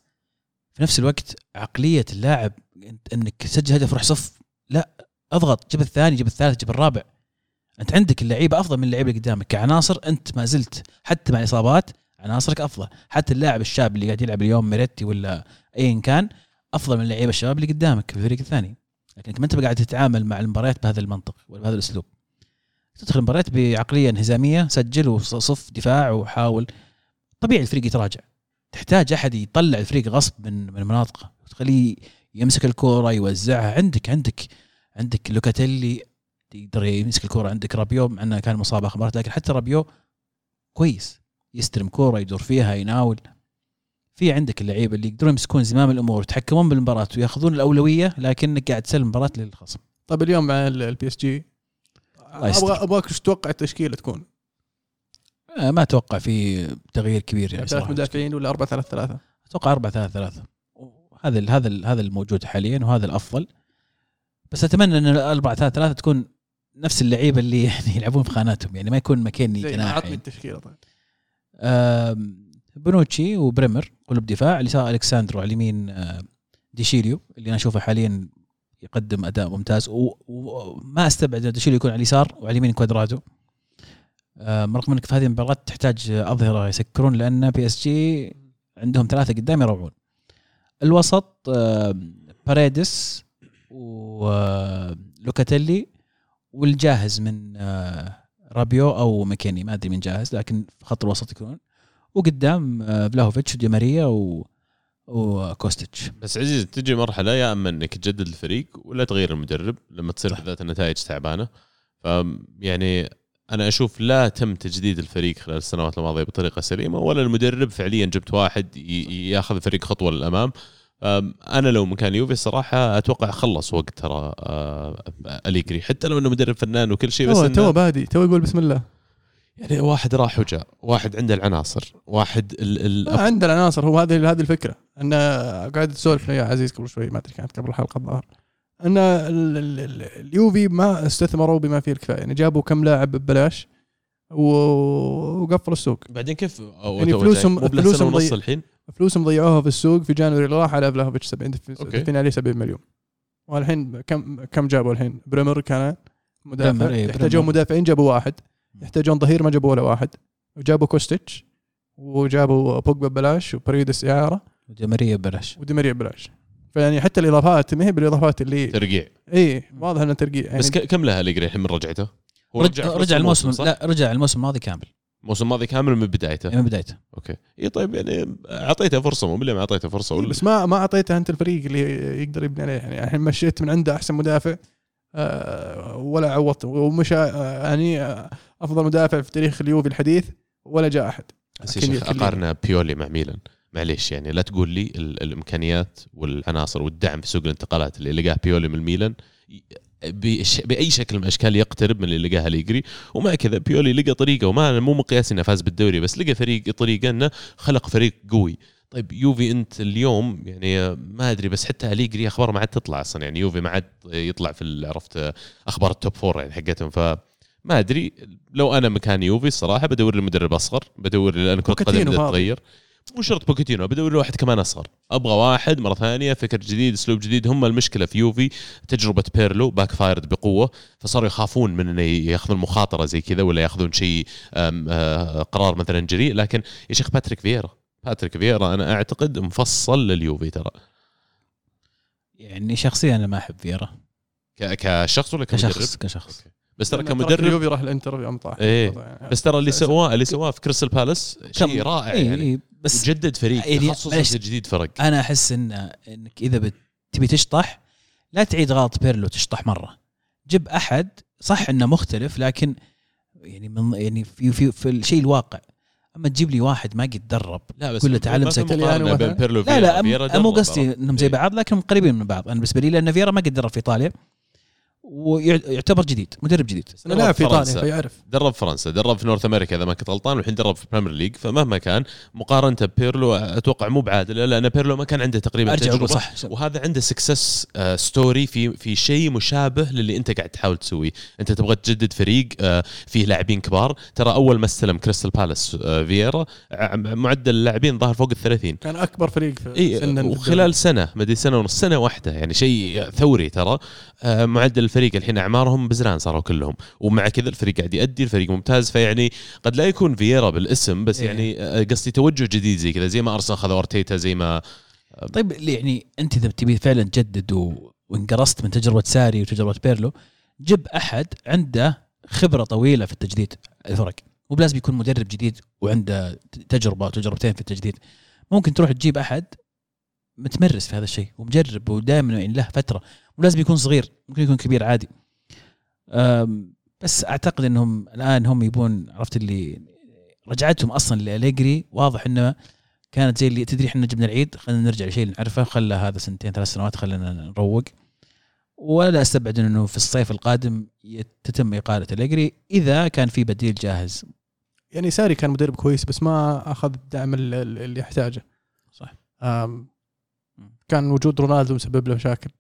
في نفس الوقت عقلية اللاعب أنت- إنك تسجل هدف روح صف لا أضغط جيب الثاني جيب الثالث جيب الرابع. أنت عندك اللعيبة أفضل من اللعيبة اللي قدامك. كعناصر أنت ما زلت حتى مع الاصابات عناصرك أفضل. حتى اللاعب الشاب اللي قاعد يلعب اليوم ميريتي ولا ايا كان أفضل من اللعيبة الشباب اللي قدامك في الفريق الثاني. لكنك ما انت قاعد تتعامل مع المباريات بهذا المنطق ولا بهذا الأسلوب. تدخل المباريات بعقلية انهزاميه سجل وصف دفاع وحاول. طبيعي الفريق يتراجع. تحتاج أحد يطلع الفريق غصب من من مناطقه تخليه يمسك الكورة يوزعها. عندك عندك عندك لوكاتيلي يقدر يمسك الكورة. عندك رابيو مع إنه كان مصاب آخر مباراه لكن حتى رابيو كويس. يستلم كورة يدور فيها يناول. في عندك اللعيبة اللي يقدرون يمسكون زمام الأمور يتحكمون بالمباراة وياخذون الأولوية لكنك قاعد تسلم المباراه للخصم. طيب اليوم مع ال PSG. أبغى أبغاك إيش تتوقع التشكيلة تكون؟ آه، ما أتوقع في تغيير كبير يعني ثلاث صراحة. مدافعين ولا 4 3 3 أتوقع 4 3 3 هذا ال- هذا ال- هذا الموجود حاليا وهذا الأفضل. بس أتمنى إن 4 3 3 تكون نفس اللعيبة اللي يعني يلعبون في خاناتهم يعني ما يكون مكاني ما عطني جناحي التشكيلة طيب. آم، بونوتشي وبريمر قلوب دفاع اليسار الكساندرو على اليمين آه، ديشيليو اللي أنا أشوفه حاليا يقدم أداء ممتاز. وما أستبعد إن ديشيليو يكون على اليسار وعلى اليمين كوادرادو. آم، رغم إنك في هذه المباراة تحتاج أظهرة يسكرون لأن PSG عندهم ثلاثة قدام يروعون. الوسط آم، باريدس ولوكاتيلي والجاهز من آه، رابيو أو مكيني ما أدري من جاهز لكن خط الوسط يكون وقدام آه، فلاهوفيتش ودي ماريا و... وكوستيتش. بس عزيز تجي مرحلة يا أما إنك تجدد الفريق ولا تغير المدرب لما تصير. بالذات النتائج تعبانة. ف يعني أنا أشوف لا تم تجديد الفريق خلال السنوات الماضية بطريقة سليمة ولا المدرب فعليا جبت واحد ي- ياخذ الفريق خطوة للأمام. أنا لو مكان يوفي الصراحه أتوقع خلص وقت ترى آه، أليجري. حتى لو إنه مدرب فنان وكل شيء بس تو بادي تو يقول بسم الله. يعني واحد راح وجاء واحد عنده العناصر واحد ال ال آه عند العناصر هو هذه هذه الفكرة. ان قاعد تسولف يا عزيز قبل شوي ما أدري كانت قبل الحلقة الظاهر. إن ال- ال- ال- اليوفي ما استثمروا بما فيه الكفايه يعني جابوا كم لاعب ببلاش وقفلوا السوق. بعدين كيف يعني فلوسهم- فلوسهم ونص ضي- الحين؟ فلوسهم ضيعوها في السوق في January. اللي راح على فلاهوفيتش 70 أوكي. دافعين عليه 70 مليون. والحين كم كم جابوا الحين؟ بريمر كان مدافع. إيه، يحتاجون بريمر. مدافعين جابوا واحد. يحتاجون ظهير ما جابوا ولا واحد. وجابوا كوستيتش وجابوا بوجبا ببلاش وباريدس إعارة. ودي ماريا ببلاش. ودي ماريا ببلاش. فيعني حتى الإضافات ما هي بالإضافات اللي ترقيع. إي واضح إنها ترقيع. يعني بس كم لها اليجري الحين من رجعته؟ هو رجع, رجع الموسم صح؟ لا رجع الموسم الماضي كامل. الموسم الماضي كامل من بدايته؟ من بدايته. أوكي. إي طيب يعني أعطيته فرصة مو بالله ما أعطيته فرصة ولا؟ بس ما ما أعطيته أنت الفريق اللي يقدر يبني عليه. يعني الحين مشيت من عنده أحسن مدافع آه، ولا عوضته. ومشى آه، يعني آه، أفضل مدافع في تاريخ اليوفي الحديث ولا جاء أحد. اقارن بيولي مع ميلان معليش يعني لا تقول لي ال- الإمكانيات والعناصر والدعم في سوق الانتقالات اللي لقاه بيولي من الميلان بش- بأي شكل من الأشكال يقترب من اللي لقاها أليجري ومع كذا بيولي لقى طريقة وما مو مقياس إنه فاز بالدوري بس لقى فريق طريقة إنه خلق فريق قوي. طيب يوفي أنت اليوم يعني ما أدري بس حتى اليجري أخبار ما عاد تطلع أصلا. يعني يوفي ما عاد يطلع في عرفت أخبار ال top four يعني حقتهم. ف ما أدري. لو أنا مكان يوفي الصراحة بدور لي مدرب أصغر بدور لي لأن كرة قدم بوكيتينو بدأت فاضي. تتغير. مو شرط بوكيتينو بدور لي واحد كمان أصغر. أبغى واحد مرة ثانية فكر جديد أسلوب جديد. هم المشكلة في يوفي تجربة بيرلو backfired بقوة فصاروا يخافون من إنه يأخذون مخاطرة زي كذا ولا يأخذون شيء أم، آه، قرار مثلا جريء لكن يا شيخ باتريك فييرا. باتريك فييرا أنا أعتقد مفصل لليوفي ترى. يعني شخصيا أنا ما أحب فيرا ك- كشخص ولا كمدرب؟ كشخص كشخص. بس ترى كمدرب اليوفي راح الانتر في امطار إيه. يعني بس ترى اللي أساساً. سواه اللي سواه في كريستال بالاس شيء رائع إيه يعني إيه بس جدد فريق يعني تخصص. جديد فرق أنا أحس ان إنك إذا بت- تبي تشطح لا تعيد غلط بيرلو تشطح مرة جيب أحد صح إنه مختلف لكن يعني من يعني في في, في الشيء الواقع أما تجيب لي واحد ما قد درب لا بس كله تعلم. بين بيرلو لا. لا مو قصدي؟ انهم زي. بعض لكنهم قريبين من بعض أنا بالنسبة لي لأن فيرا ما قد درب في إيطاليا ويعتبر جديد مدرب جديد. لاعب في فرنسا. ايطاليا فيعرف درب فرنسا درب في North أمريكا إذا ما كنت غلطان والحين درب في ال Premier League فمهما كان مقارنته ببيرلو أتوقع مو بعادله لأن بيرلو ما كان عنده تقريبا أرجع أقول تجربة صح. وهذا عنده success story في في شيء مشابه للي أنت قاعد تحاول تسويه، أنت تبغى تجدد فريق آه، فيه لاعبين كبار، ترى أول ما استلم كريستال بالاس آه، فييرا معدل اللاعبين الظاهر فوق ال 30 كان أكبر فريق في في وخلال سنة مدري سنة ونص سنة واحدة يعني شيء ثوري ترى. آه، معدل الفريق الحين أعمارهم بزران صاروا كلهم. ومع كذا الفريق قاعد يأدي الفريق ممتاز. فيعني قد لا يكون فييرا بالاسم بس إيه. يعني آه، قصدي توجه جديد زي كذا زي ما ارسنال خذ ارتيتا زي ما طيب يعني أنت إذا تبي فعلا تجدد و... وانقرصت من تجربة ساري وتجربة بيرلو جيب أحد عنده خبرة طويلة في التجديد الفرق. مو بلازم يكون مدرب جديد وعنده تجربة وتجربتين في التجديد. ممكن تروح تجيب أحد متمرس في هذا الشيء ومجرب ودائما يعني له فترة. مو لازم يكون صغير ممكن يكون كبير عادي. بس أعتقد إنهم الآن هم يبون عرفت اللي رجعتهم أصلا لأليجري واضح إنه كانت زي اللي تدري إحنا جبنا العيد خلينا نرجع لشيء اللي نعرفه خلى هذا سنتين ثلاث سنوات خلينا نروق. ولا أستبعد إنه في الصيف القادم تتم إقالة أليجري إذا كان في بديل جاهز. يعني ساري كان مدرب كويس بس ما أخذ الدعم ال- ال- اللي يحتاجه. صح. كان وجود رونالدو مسبب له مشاكل.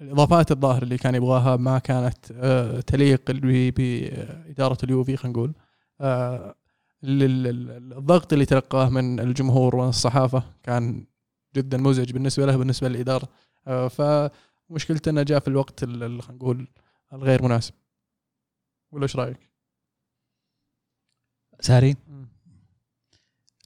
الإضافات الظاهر اللي كان يبغاها ما كانت آه، تليق بإدارة اليوفي خلينا نقول. آه، ال- ال- ال- الضغط اللي تلقاه من الجمهور والصحافه كان جدا مزعج بالنسبة له بالنسبة للإدارة. آه، فمشكلته إنه جاء في الوقت ال- ال- خلينا نقول الغير مناسب. ولا إيش رأيك؟ ساري؟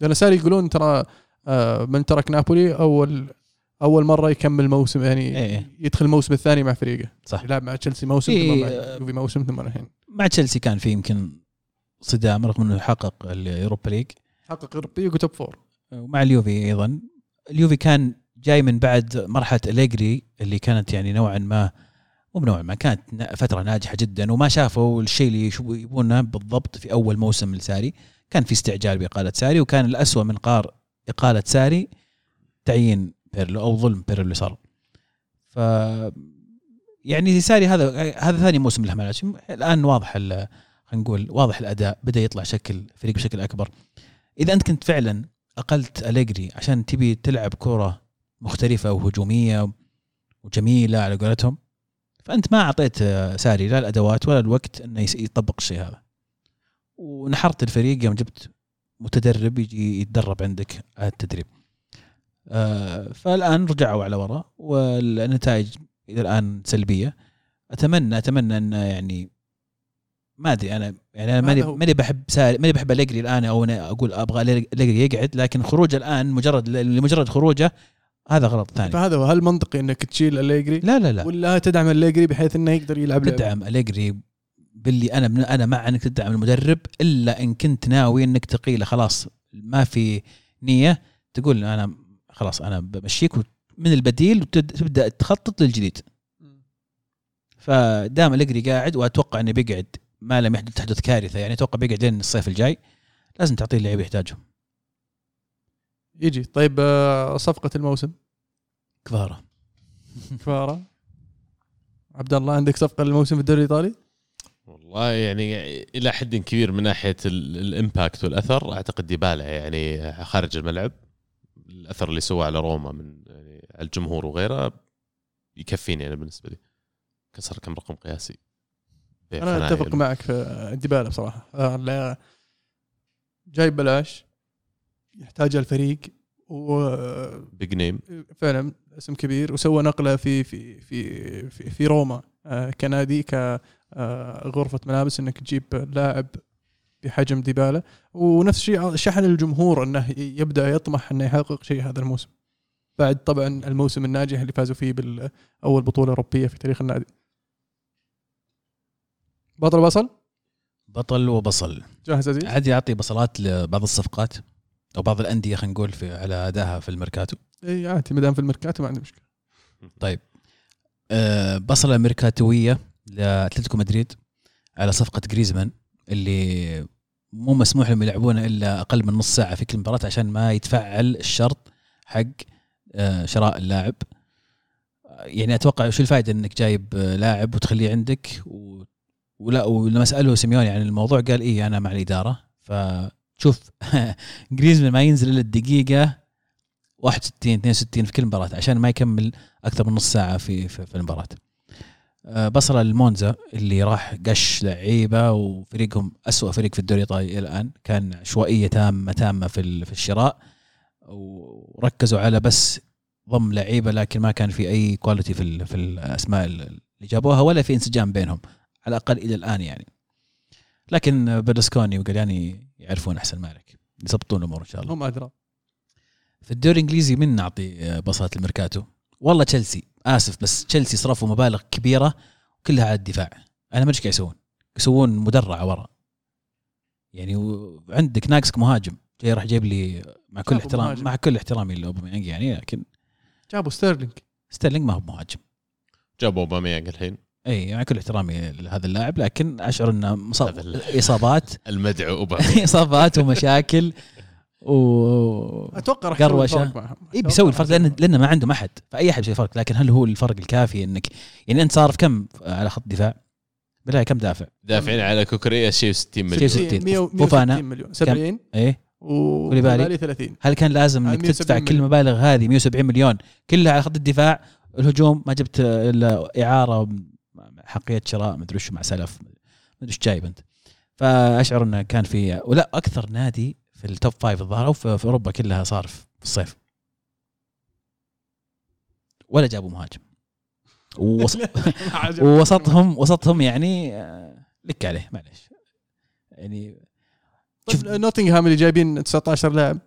لأن ساري يقولون ترى آه، من ترك نابولي أول أول مرة يكمل موسم يعني إيه. يدخل الموسم الثاني مع فريقه صح. يلعب مع تشيلسي موسم إيه. ثم مع يوفي موسم ثم الحين مع تشيلسي كان في يمكن صدام رغم إنه حقق اليوروبا ليج حقق اوروبي و top four ومع اليوفي أيضا اليوفي كان جاي من بعد مرحلة اليجري اللي كانت يعني نوعا ما مو بنوعا ما كانت فترة ناجحة جدا وما شافوا الشيء اللي يبونه بالضبط في أول موسم لساري كان في استعجال بإقالة ساري وكان الأسوأ من قار إقالة ساري تعيين بيرلو أو ظلم بيرلو صار. ف يعني ساري هذا هذا ثاني موسم له. الآن واضح خلينا نقول واضح الأداء بدأ يطلع شكل فريق بشكل أكبر. إذا أنت كنت فعلا أقلت أليجري عشان تبي تلعب كرة مختلفة وهجومية وجميلة على قولتهم فأنت ما أعطيت ساري لا الأدوات ولا الوقت إنه يطبق الشيء هذا. ونحرت الفريق يوم جبت متدرب يجي يتدرب عندك على التدريب. فالآن رجعوا على وراء والنتائج إلى الآن سلبية. اتمنى أتمنى أن يعني ما أدري أنا يعني أنا ماني. ماني بحب ساري ماني بحب أليجري الآن أو أنا أقول أبغى اليجري يقعد لكن خروجه الآن مجرد لمجرد خروجه هذا غلط ثاني. فهذا هو. هل منطقي إنك تشيل أليجري؟ لا لا لا. ولا تدعم أليجري بحيث إنه يقدر يلعب؟ تدعم أليجري باللي أنا من أنا مع إنك تدعم المدرب إلا إن كنت ناوي إنك تقيله. خلاص ما في نية تقول أنا خلاص أنا بمشيك من البديل وتبدا تخطط للجديد. فدام اليجري قاعد وأتوقع إنه بيقعد ما لم يحدث تحدث كارثة يعني أتوقع بيقعد لين الصيف الجاي. لازم تعطيه اللعيبه يحتاجهم يجي. طيب آه، صفقة الموسم. كفارة. كفارة. عبد الله عندك صفقة للموسم في الدوري الإيطالي؟ والله يعني إلى حد كبير من ناحية ال- الإمباكت والأثر أعتقد ديبالا يعني خارج الملعب. الأثر اللي سواه على روما من يعني على الجمهور وغيره يكفيني أنا بالنسبة لي. كسر كم رقم قياسي. أنا أتفق. معك في ديبالا بصراحة. آه، جاي ببلاش يحتاجها الفريق وفعلا بيج نيم اسم كبير وسوى نقلة في في في في, في روما. آه، كنادي كغرفه ملابس إنك تجيب لاعب بحجم ديبالا. ونفس الشيء شحن الجمهور أنه يبدأ يطمح أنه يحقق شيء هذا الموسم. بعد طبعا الموسم الناجح اللي فازوا فيه بالأول بطولة أوروبية في تاريخ النادي. بطل بصل؟ بطل وبصل. جاهز عزيز؟ عادي اعطي بصلات لبعض الصفقات؟ أو بعض الأندية خلينا نقول في على أدائها في الميركاتو؟ إي عادي ما دام في الميركاتو ما عندي مشكلة. أه بصلة ميركاتويه لأتلتيكو مدريد على صفقة جريزمان. اللي مو مسموح لهم يلعبونه إلا أقل من نص ساعة في كل مباراة عشان ما يتفعل الشرط حق آه، شراء اللاعب. يعني أتوقع شو الفائده إنك جايب آه، لاعب وتخليه عندك؟ و... ولا ولما ساله سيميوني عن الموضوع قال إيه أنا مع الإدارة. فشوف جريزمان ما ينزل إلا الدقيقة 61 62 في كل مباراة عشان ما يكمل أكثر من نص ساعة في في, في المباراة. آه، بصل المونزا اللي راح قش لعيبة وفريقهم أسوأ فريق في الدوري الايطالي الآن. كان عشوائية تامه تامة في في الشراء. وركزوا على بس ضم لعيبة لكن ما كان في أي كواليتي في في الأسماء اللي جابوها ولا في انسجام بينهم على الأقل إلى الآن يعني. لكن بيرلسكوني وقلياني يعرفون أحسن مالك. يضبطون الأمور إن شاء الله. هم أدرى. في الدوري الإنجليزي من نعطي بصلات الميركاتو؟ والله تشيلسي. آسف بس تشيلسي صرفوا مبالغ كبيرة كلها على الدفاع. أنا ما أدري إيش قاعد يسوون. يسوون مدرعه ورا. يعني عندك ناقصك مهاجم. جاي راح جايب لي مع كل احترام مهاجم. مع كل احترامي لأوباميانج يعني لكن جابوا ستيرلينج. ستيرلينج ما هو مهاجم. جابوا أوباميانج الحين. إي مع كل احترامي لهذا اللاعب لكن أشعر إنه مصاب إصابات. المدعو أوباميانج. إصابات ومشاكل. و أتوقع راح قروشة. يسوي الفرق معهم اي بيسوي الفرق لأن لأنه ما عنده احد فأي أحد بيسوي فرق لكن هل هو الفرق الكافي انك يعني أنت صارف كم على خط دفاع؟ بالله كم دافع؟ دافعين على كوكريا شيء 60 مليون شيء 60. 100 فوفانا. 160 مليون 70 إيه وكوليبالي كوليبالي. 30 هل كان لازم على إنك 170 تدفع كل. المبالغ هذه 170 مليون كلها على خط الدفاع الهجوم ما جبت إلا إعارة حقية شراء ما أدري وش مع سلف ما أدري إيش جايب أنت فأشعر إنه كان في ولا أكثر نادي في ال top five الظاهر أو في أوروبا كلها صارف في الصيف. ولا جابوا مهاجم. ووس... ووسطهم وسطهم يعني آه، لك عليه معليش. يعني شوف نوتنغهام اللي جايبين 19 لاعب.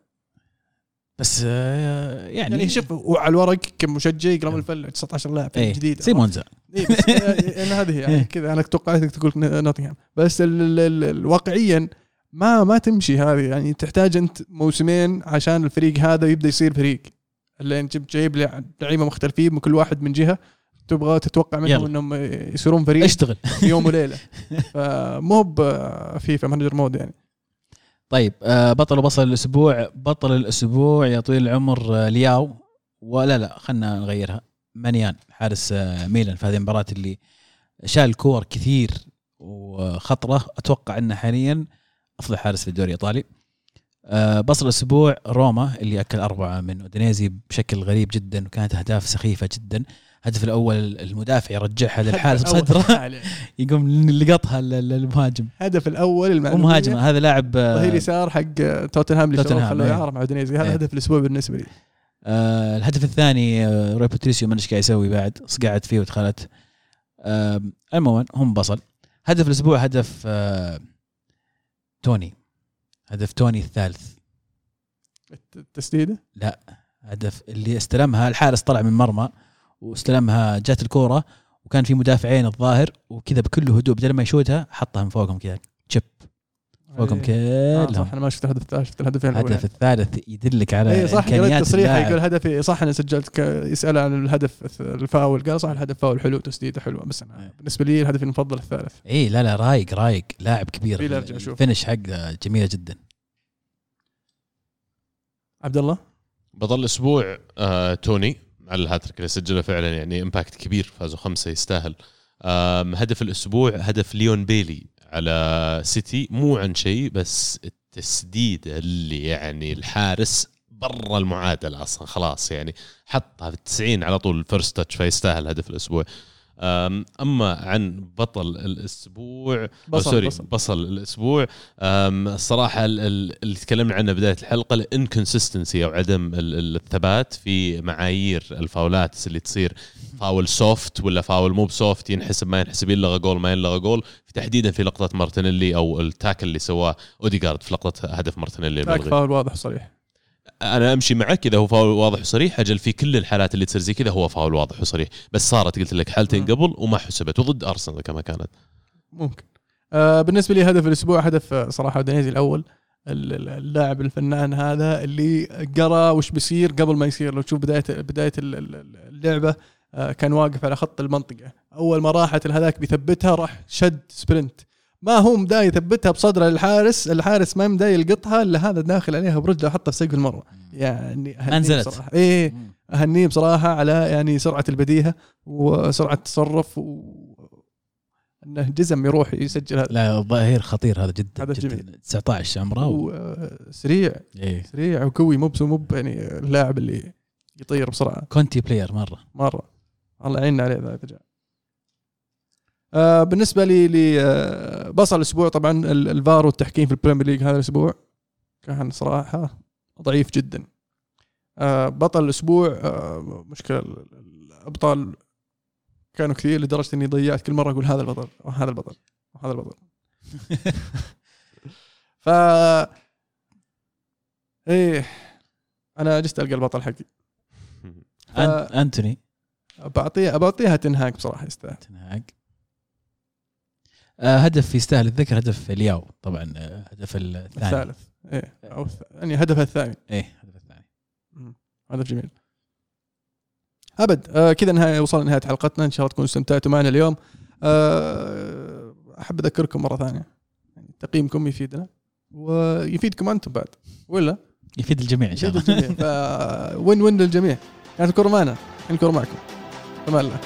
بس آه، يعني, يعني شوف وعلى الورق كمشجع يقرأ الفل 19 لاعب إيه جديد. سيمونزا إيه بس آه، أنا هذه يعني كذا أنا توقعتك تقول نوتنغهام. بس ال- ال- ال- ال- واقعيا ما ما تمشي هذه. يعني تحتاج أنت موسمين عشان الفريق هذا يبدأ يصير فريق. اللي أنت جايب لعيبة مختلفين من كل واحد من جهة تبغى تتوقع منهم يلا. إنهم يصيرون فريق اشتغل. يوم وليلة. فمو بفيفا manager mode يعني. طيب آه، بطل وبصل الأسبوع. بطل الأسبوع يا طويل العمر آه، لياو. ولا لا خلنا نغيرها. مانيان حارس آه، ميلان. في هذه المباراة اللي شال كور كثير وخطرة. أتوقع إنه حاليا أفضل حارس في الدوري الإيطالي. آه، بصل الأسبوع روما اللي أكل أربعة من أودينيزي بشكل غريب جدا وكانت أهداف سخيفة جدا. الهدف الأول المدافع يرجعها للحارس بصدره. يقوم لقطها للمهاجم. الهدف الأول المعلومية. ومهاجمه هذا لاعب آه، ظهير يسار حق توتنهام اللي توتنهام، خلوه إيه. يعار مع أودينيزي. هذا إيه. هدف الأسبوع بالنسبة لي. آه الهدف الثاني آه روي باتريسيو ما أدري إيش قاعد يسوي بعد. صقعت فيه ودخلت آه عموما هم بصل. هدف الأسبوع هدف آه توني. هدف توني الثالث. التسديدة؟ هدف اللي استلمها الحارس طلع من مرمى واستلمها جات الكورة وكان في مدافعين الظاهر وكذا بكل هدوء بدل ما يشوتها حطها من فوقهم كذا. فوقهم آه كلهم. صح أنا ما شفت الهدف الثالث شفت الهدفين الهدف الاولين الثالث يدلك على اي صح قريت إمكانيات تصريح اللاعب. يقول هدفي صح أنا سجلت يسأل عن الهدف الفاول قال صح الهدف فاول حلو تسديدة حلوة بس أنا إيه. بالنسبة لي الهدف المفضل الثالث. اي لا لا رايق رايق لاعب كبير. الفينش حقه جميلة جدا. عبد الله؟ بطل الأسبوع آه توني على الهاتريك اللي سجله فعلا يعني impact كبير فازوا خمسة يستاهل. هدف الأسبوع هدف ليون بيلي. على سيتي مو عن شيء بس التسديد اللي يعني الحارس برا المعادلة أصلا خلاص يعني حطها في التسعين على طول first touch فيستاهل هدف الأسبوع. أما عن بطل الأسبوع بصل sorry بصل. بصل الأسبوع الصراحه ال- ال- اللي تكلمنا عنه بداية الحلقة ال inconsistency أو عدم ال- ال- الثبات في معايير الفاولات اللي تصير. فاول soft ولا فاول مو ب soft ينحسب ما ينحسب يلغى جول ما يلغى جول تحديدا في لقطة مارتينيلي أو ال tackle اللي سواه اوديجارد في لقطة هدف مارتينيلي فاول واضح صريح أنا أمشي معك إذا هو فاول واضح وصريح أجل في كل الحالات اللي تصير زي كذا هو فاول واضح وصريح. بس صارت قلت لك حالتين. قبل وما حسبت وضد أرسنال كما كانت. ممكن. آه بالنسبة لي هدف الأسبوع هدف صراحة دينيزي الأول ال- ال- اللاعب الفنان هذا اللي قرأ وش بيصير قبل ما يصير. لو تشوف بدايه بداية ال- ال- اللعبة آه كان واقف على خط المنطقة. أول ما راحت هذاك بيثبتها راح شد سبرنت. ما هو مدا يثبتها بصدره للحارس الحارس ما مدا يلقطها إلا هذا داخل عليها برجله حطها في سقف المرمى. يعني أهنيه نزلت. بصراحه إيه اهنيه بصراحه على يعني سرعة البديهة وسرعة التصرف و أنه جزم يروح يسجل هذا. لا الظهير خطير هذا جدا هذا جدا جميل. 19 عمره و... وسريع إيه. سريع وقوي مو مو يعني اللاعب اللي يطير بسرعة. كونتي player مرة. مرة. الله يعيننا عليه ذا بالنسبة لي لي آه الأسبوع طبعا ال- الفار والتحكيم في البريمير ليج هذا الأسبوع كان صراحة ضعيف جدا. آه بطل الأسبوع آه مشكلة ال- ال- الأبطال كانوا كثير لدرجة إني ضيعت كل مرة أقول هذا البطل وهذا البطل وهذا البطل. ف إيه أنا جست ألقى البطل حقي. ف-. أنتوني؟ بعطيها بعطيها تنهاك بصراحة يستاهل. تنهاج آه هدف يستاهل الذكر هدف لياو طبعا آه هدف الثاني. الثالث. إيه أو الث- يعني هدفها الثاني. إيه هدف الثاني. هدف جميل. أبد. آه كذا نهاية وصلنا لنهاية حلقتنا. إن شاء الله تكونوا استمتعتوا معنا اليوم. آه أحب أذكركم مرة ثانية. يعني تقييمكم يفيدنا ويفيدكم أنتم بعد. ولا؟ يفيد الجميع إن شاء الله. وين وين للجميع؟ كانت الكره معنا. الكره معكم. تمام. الله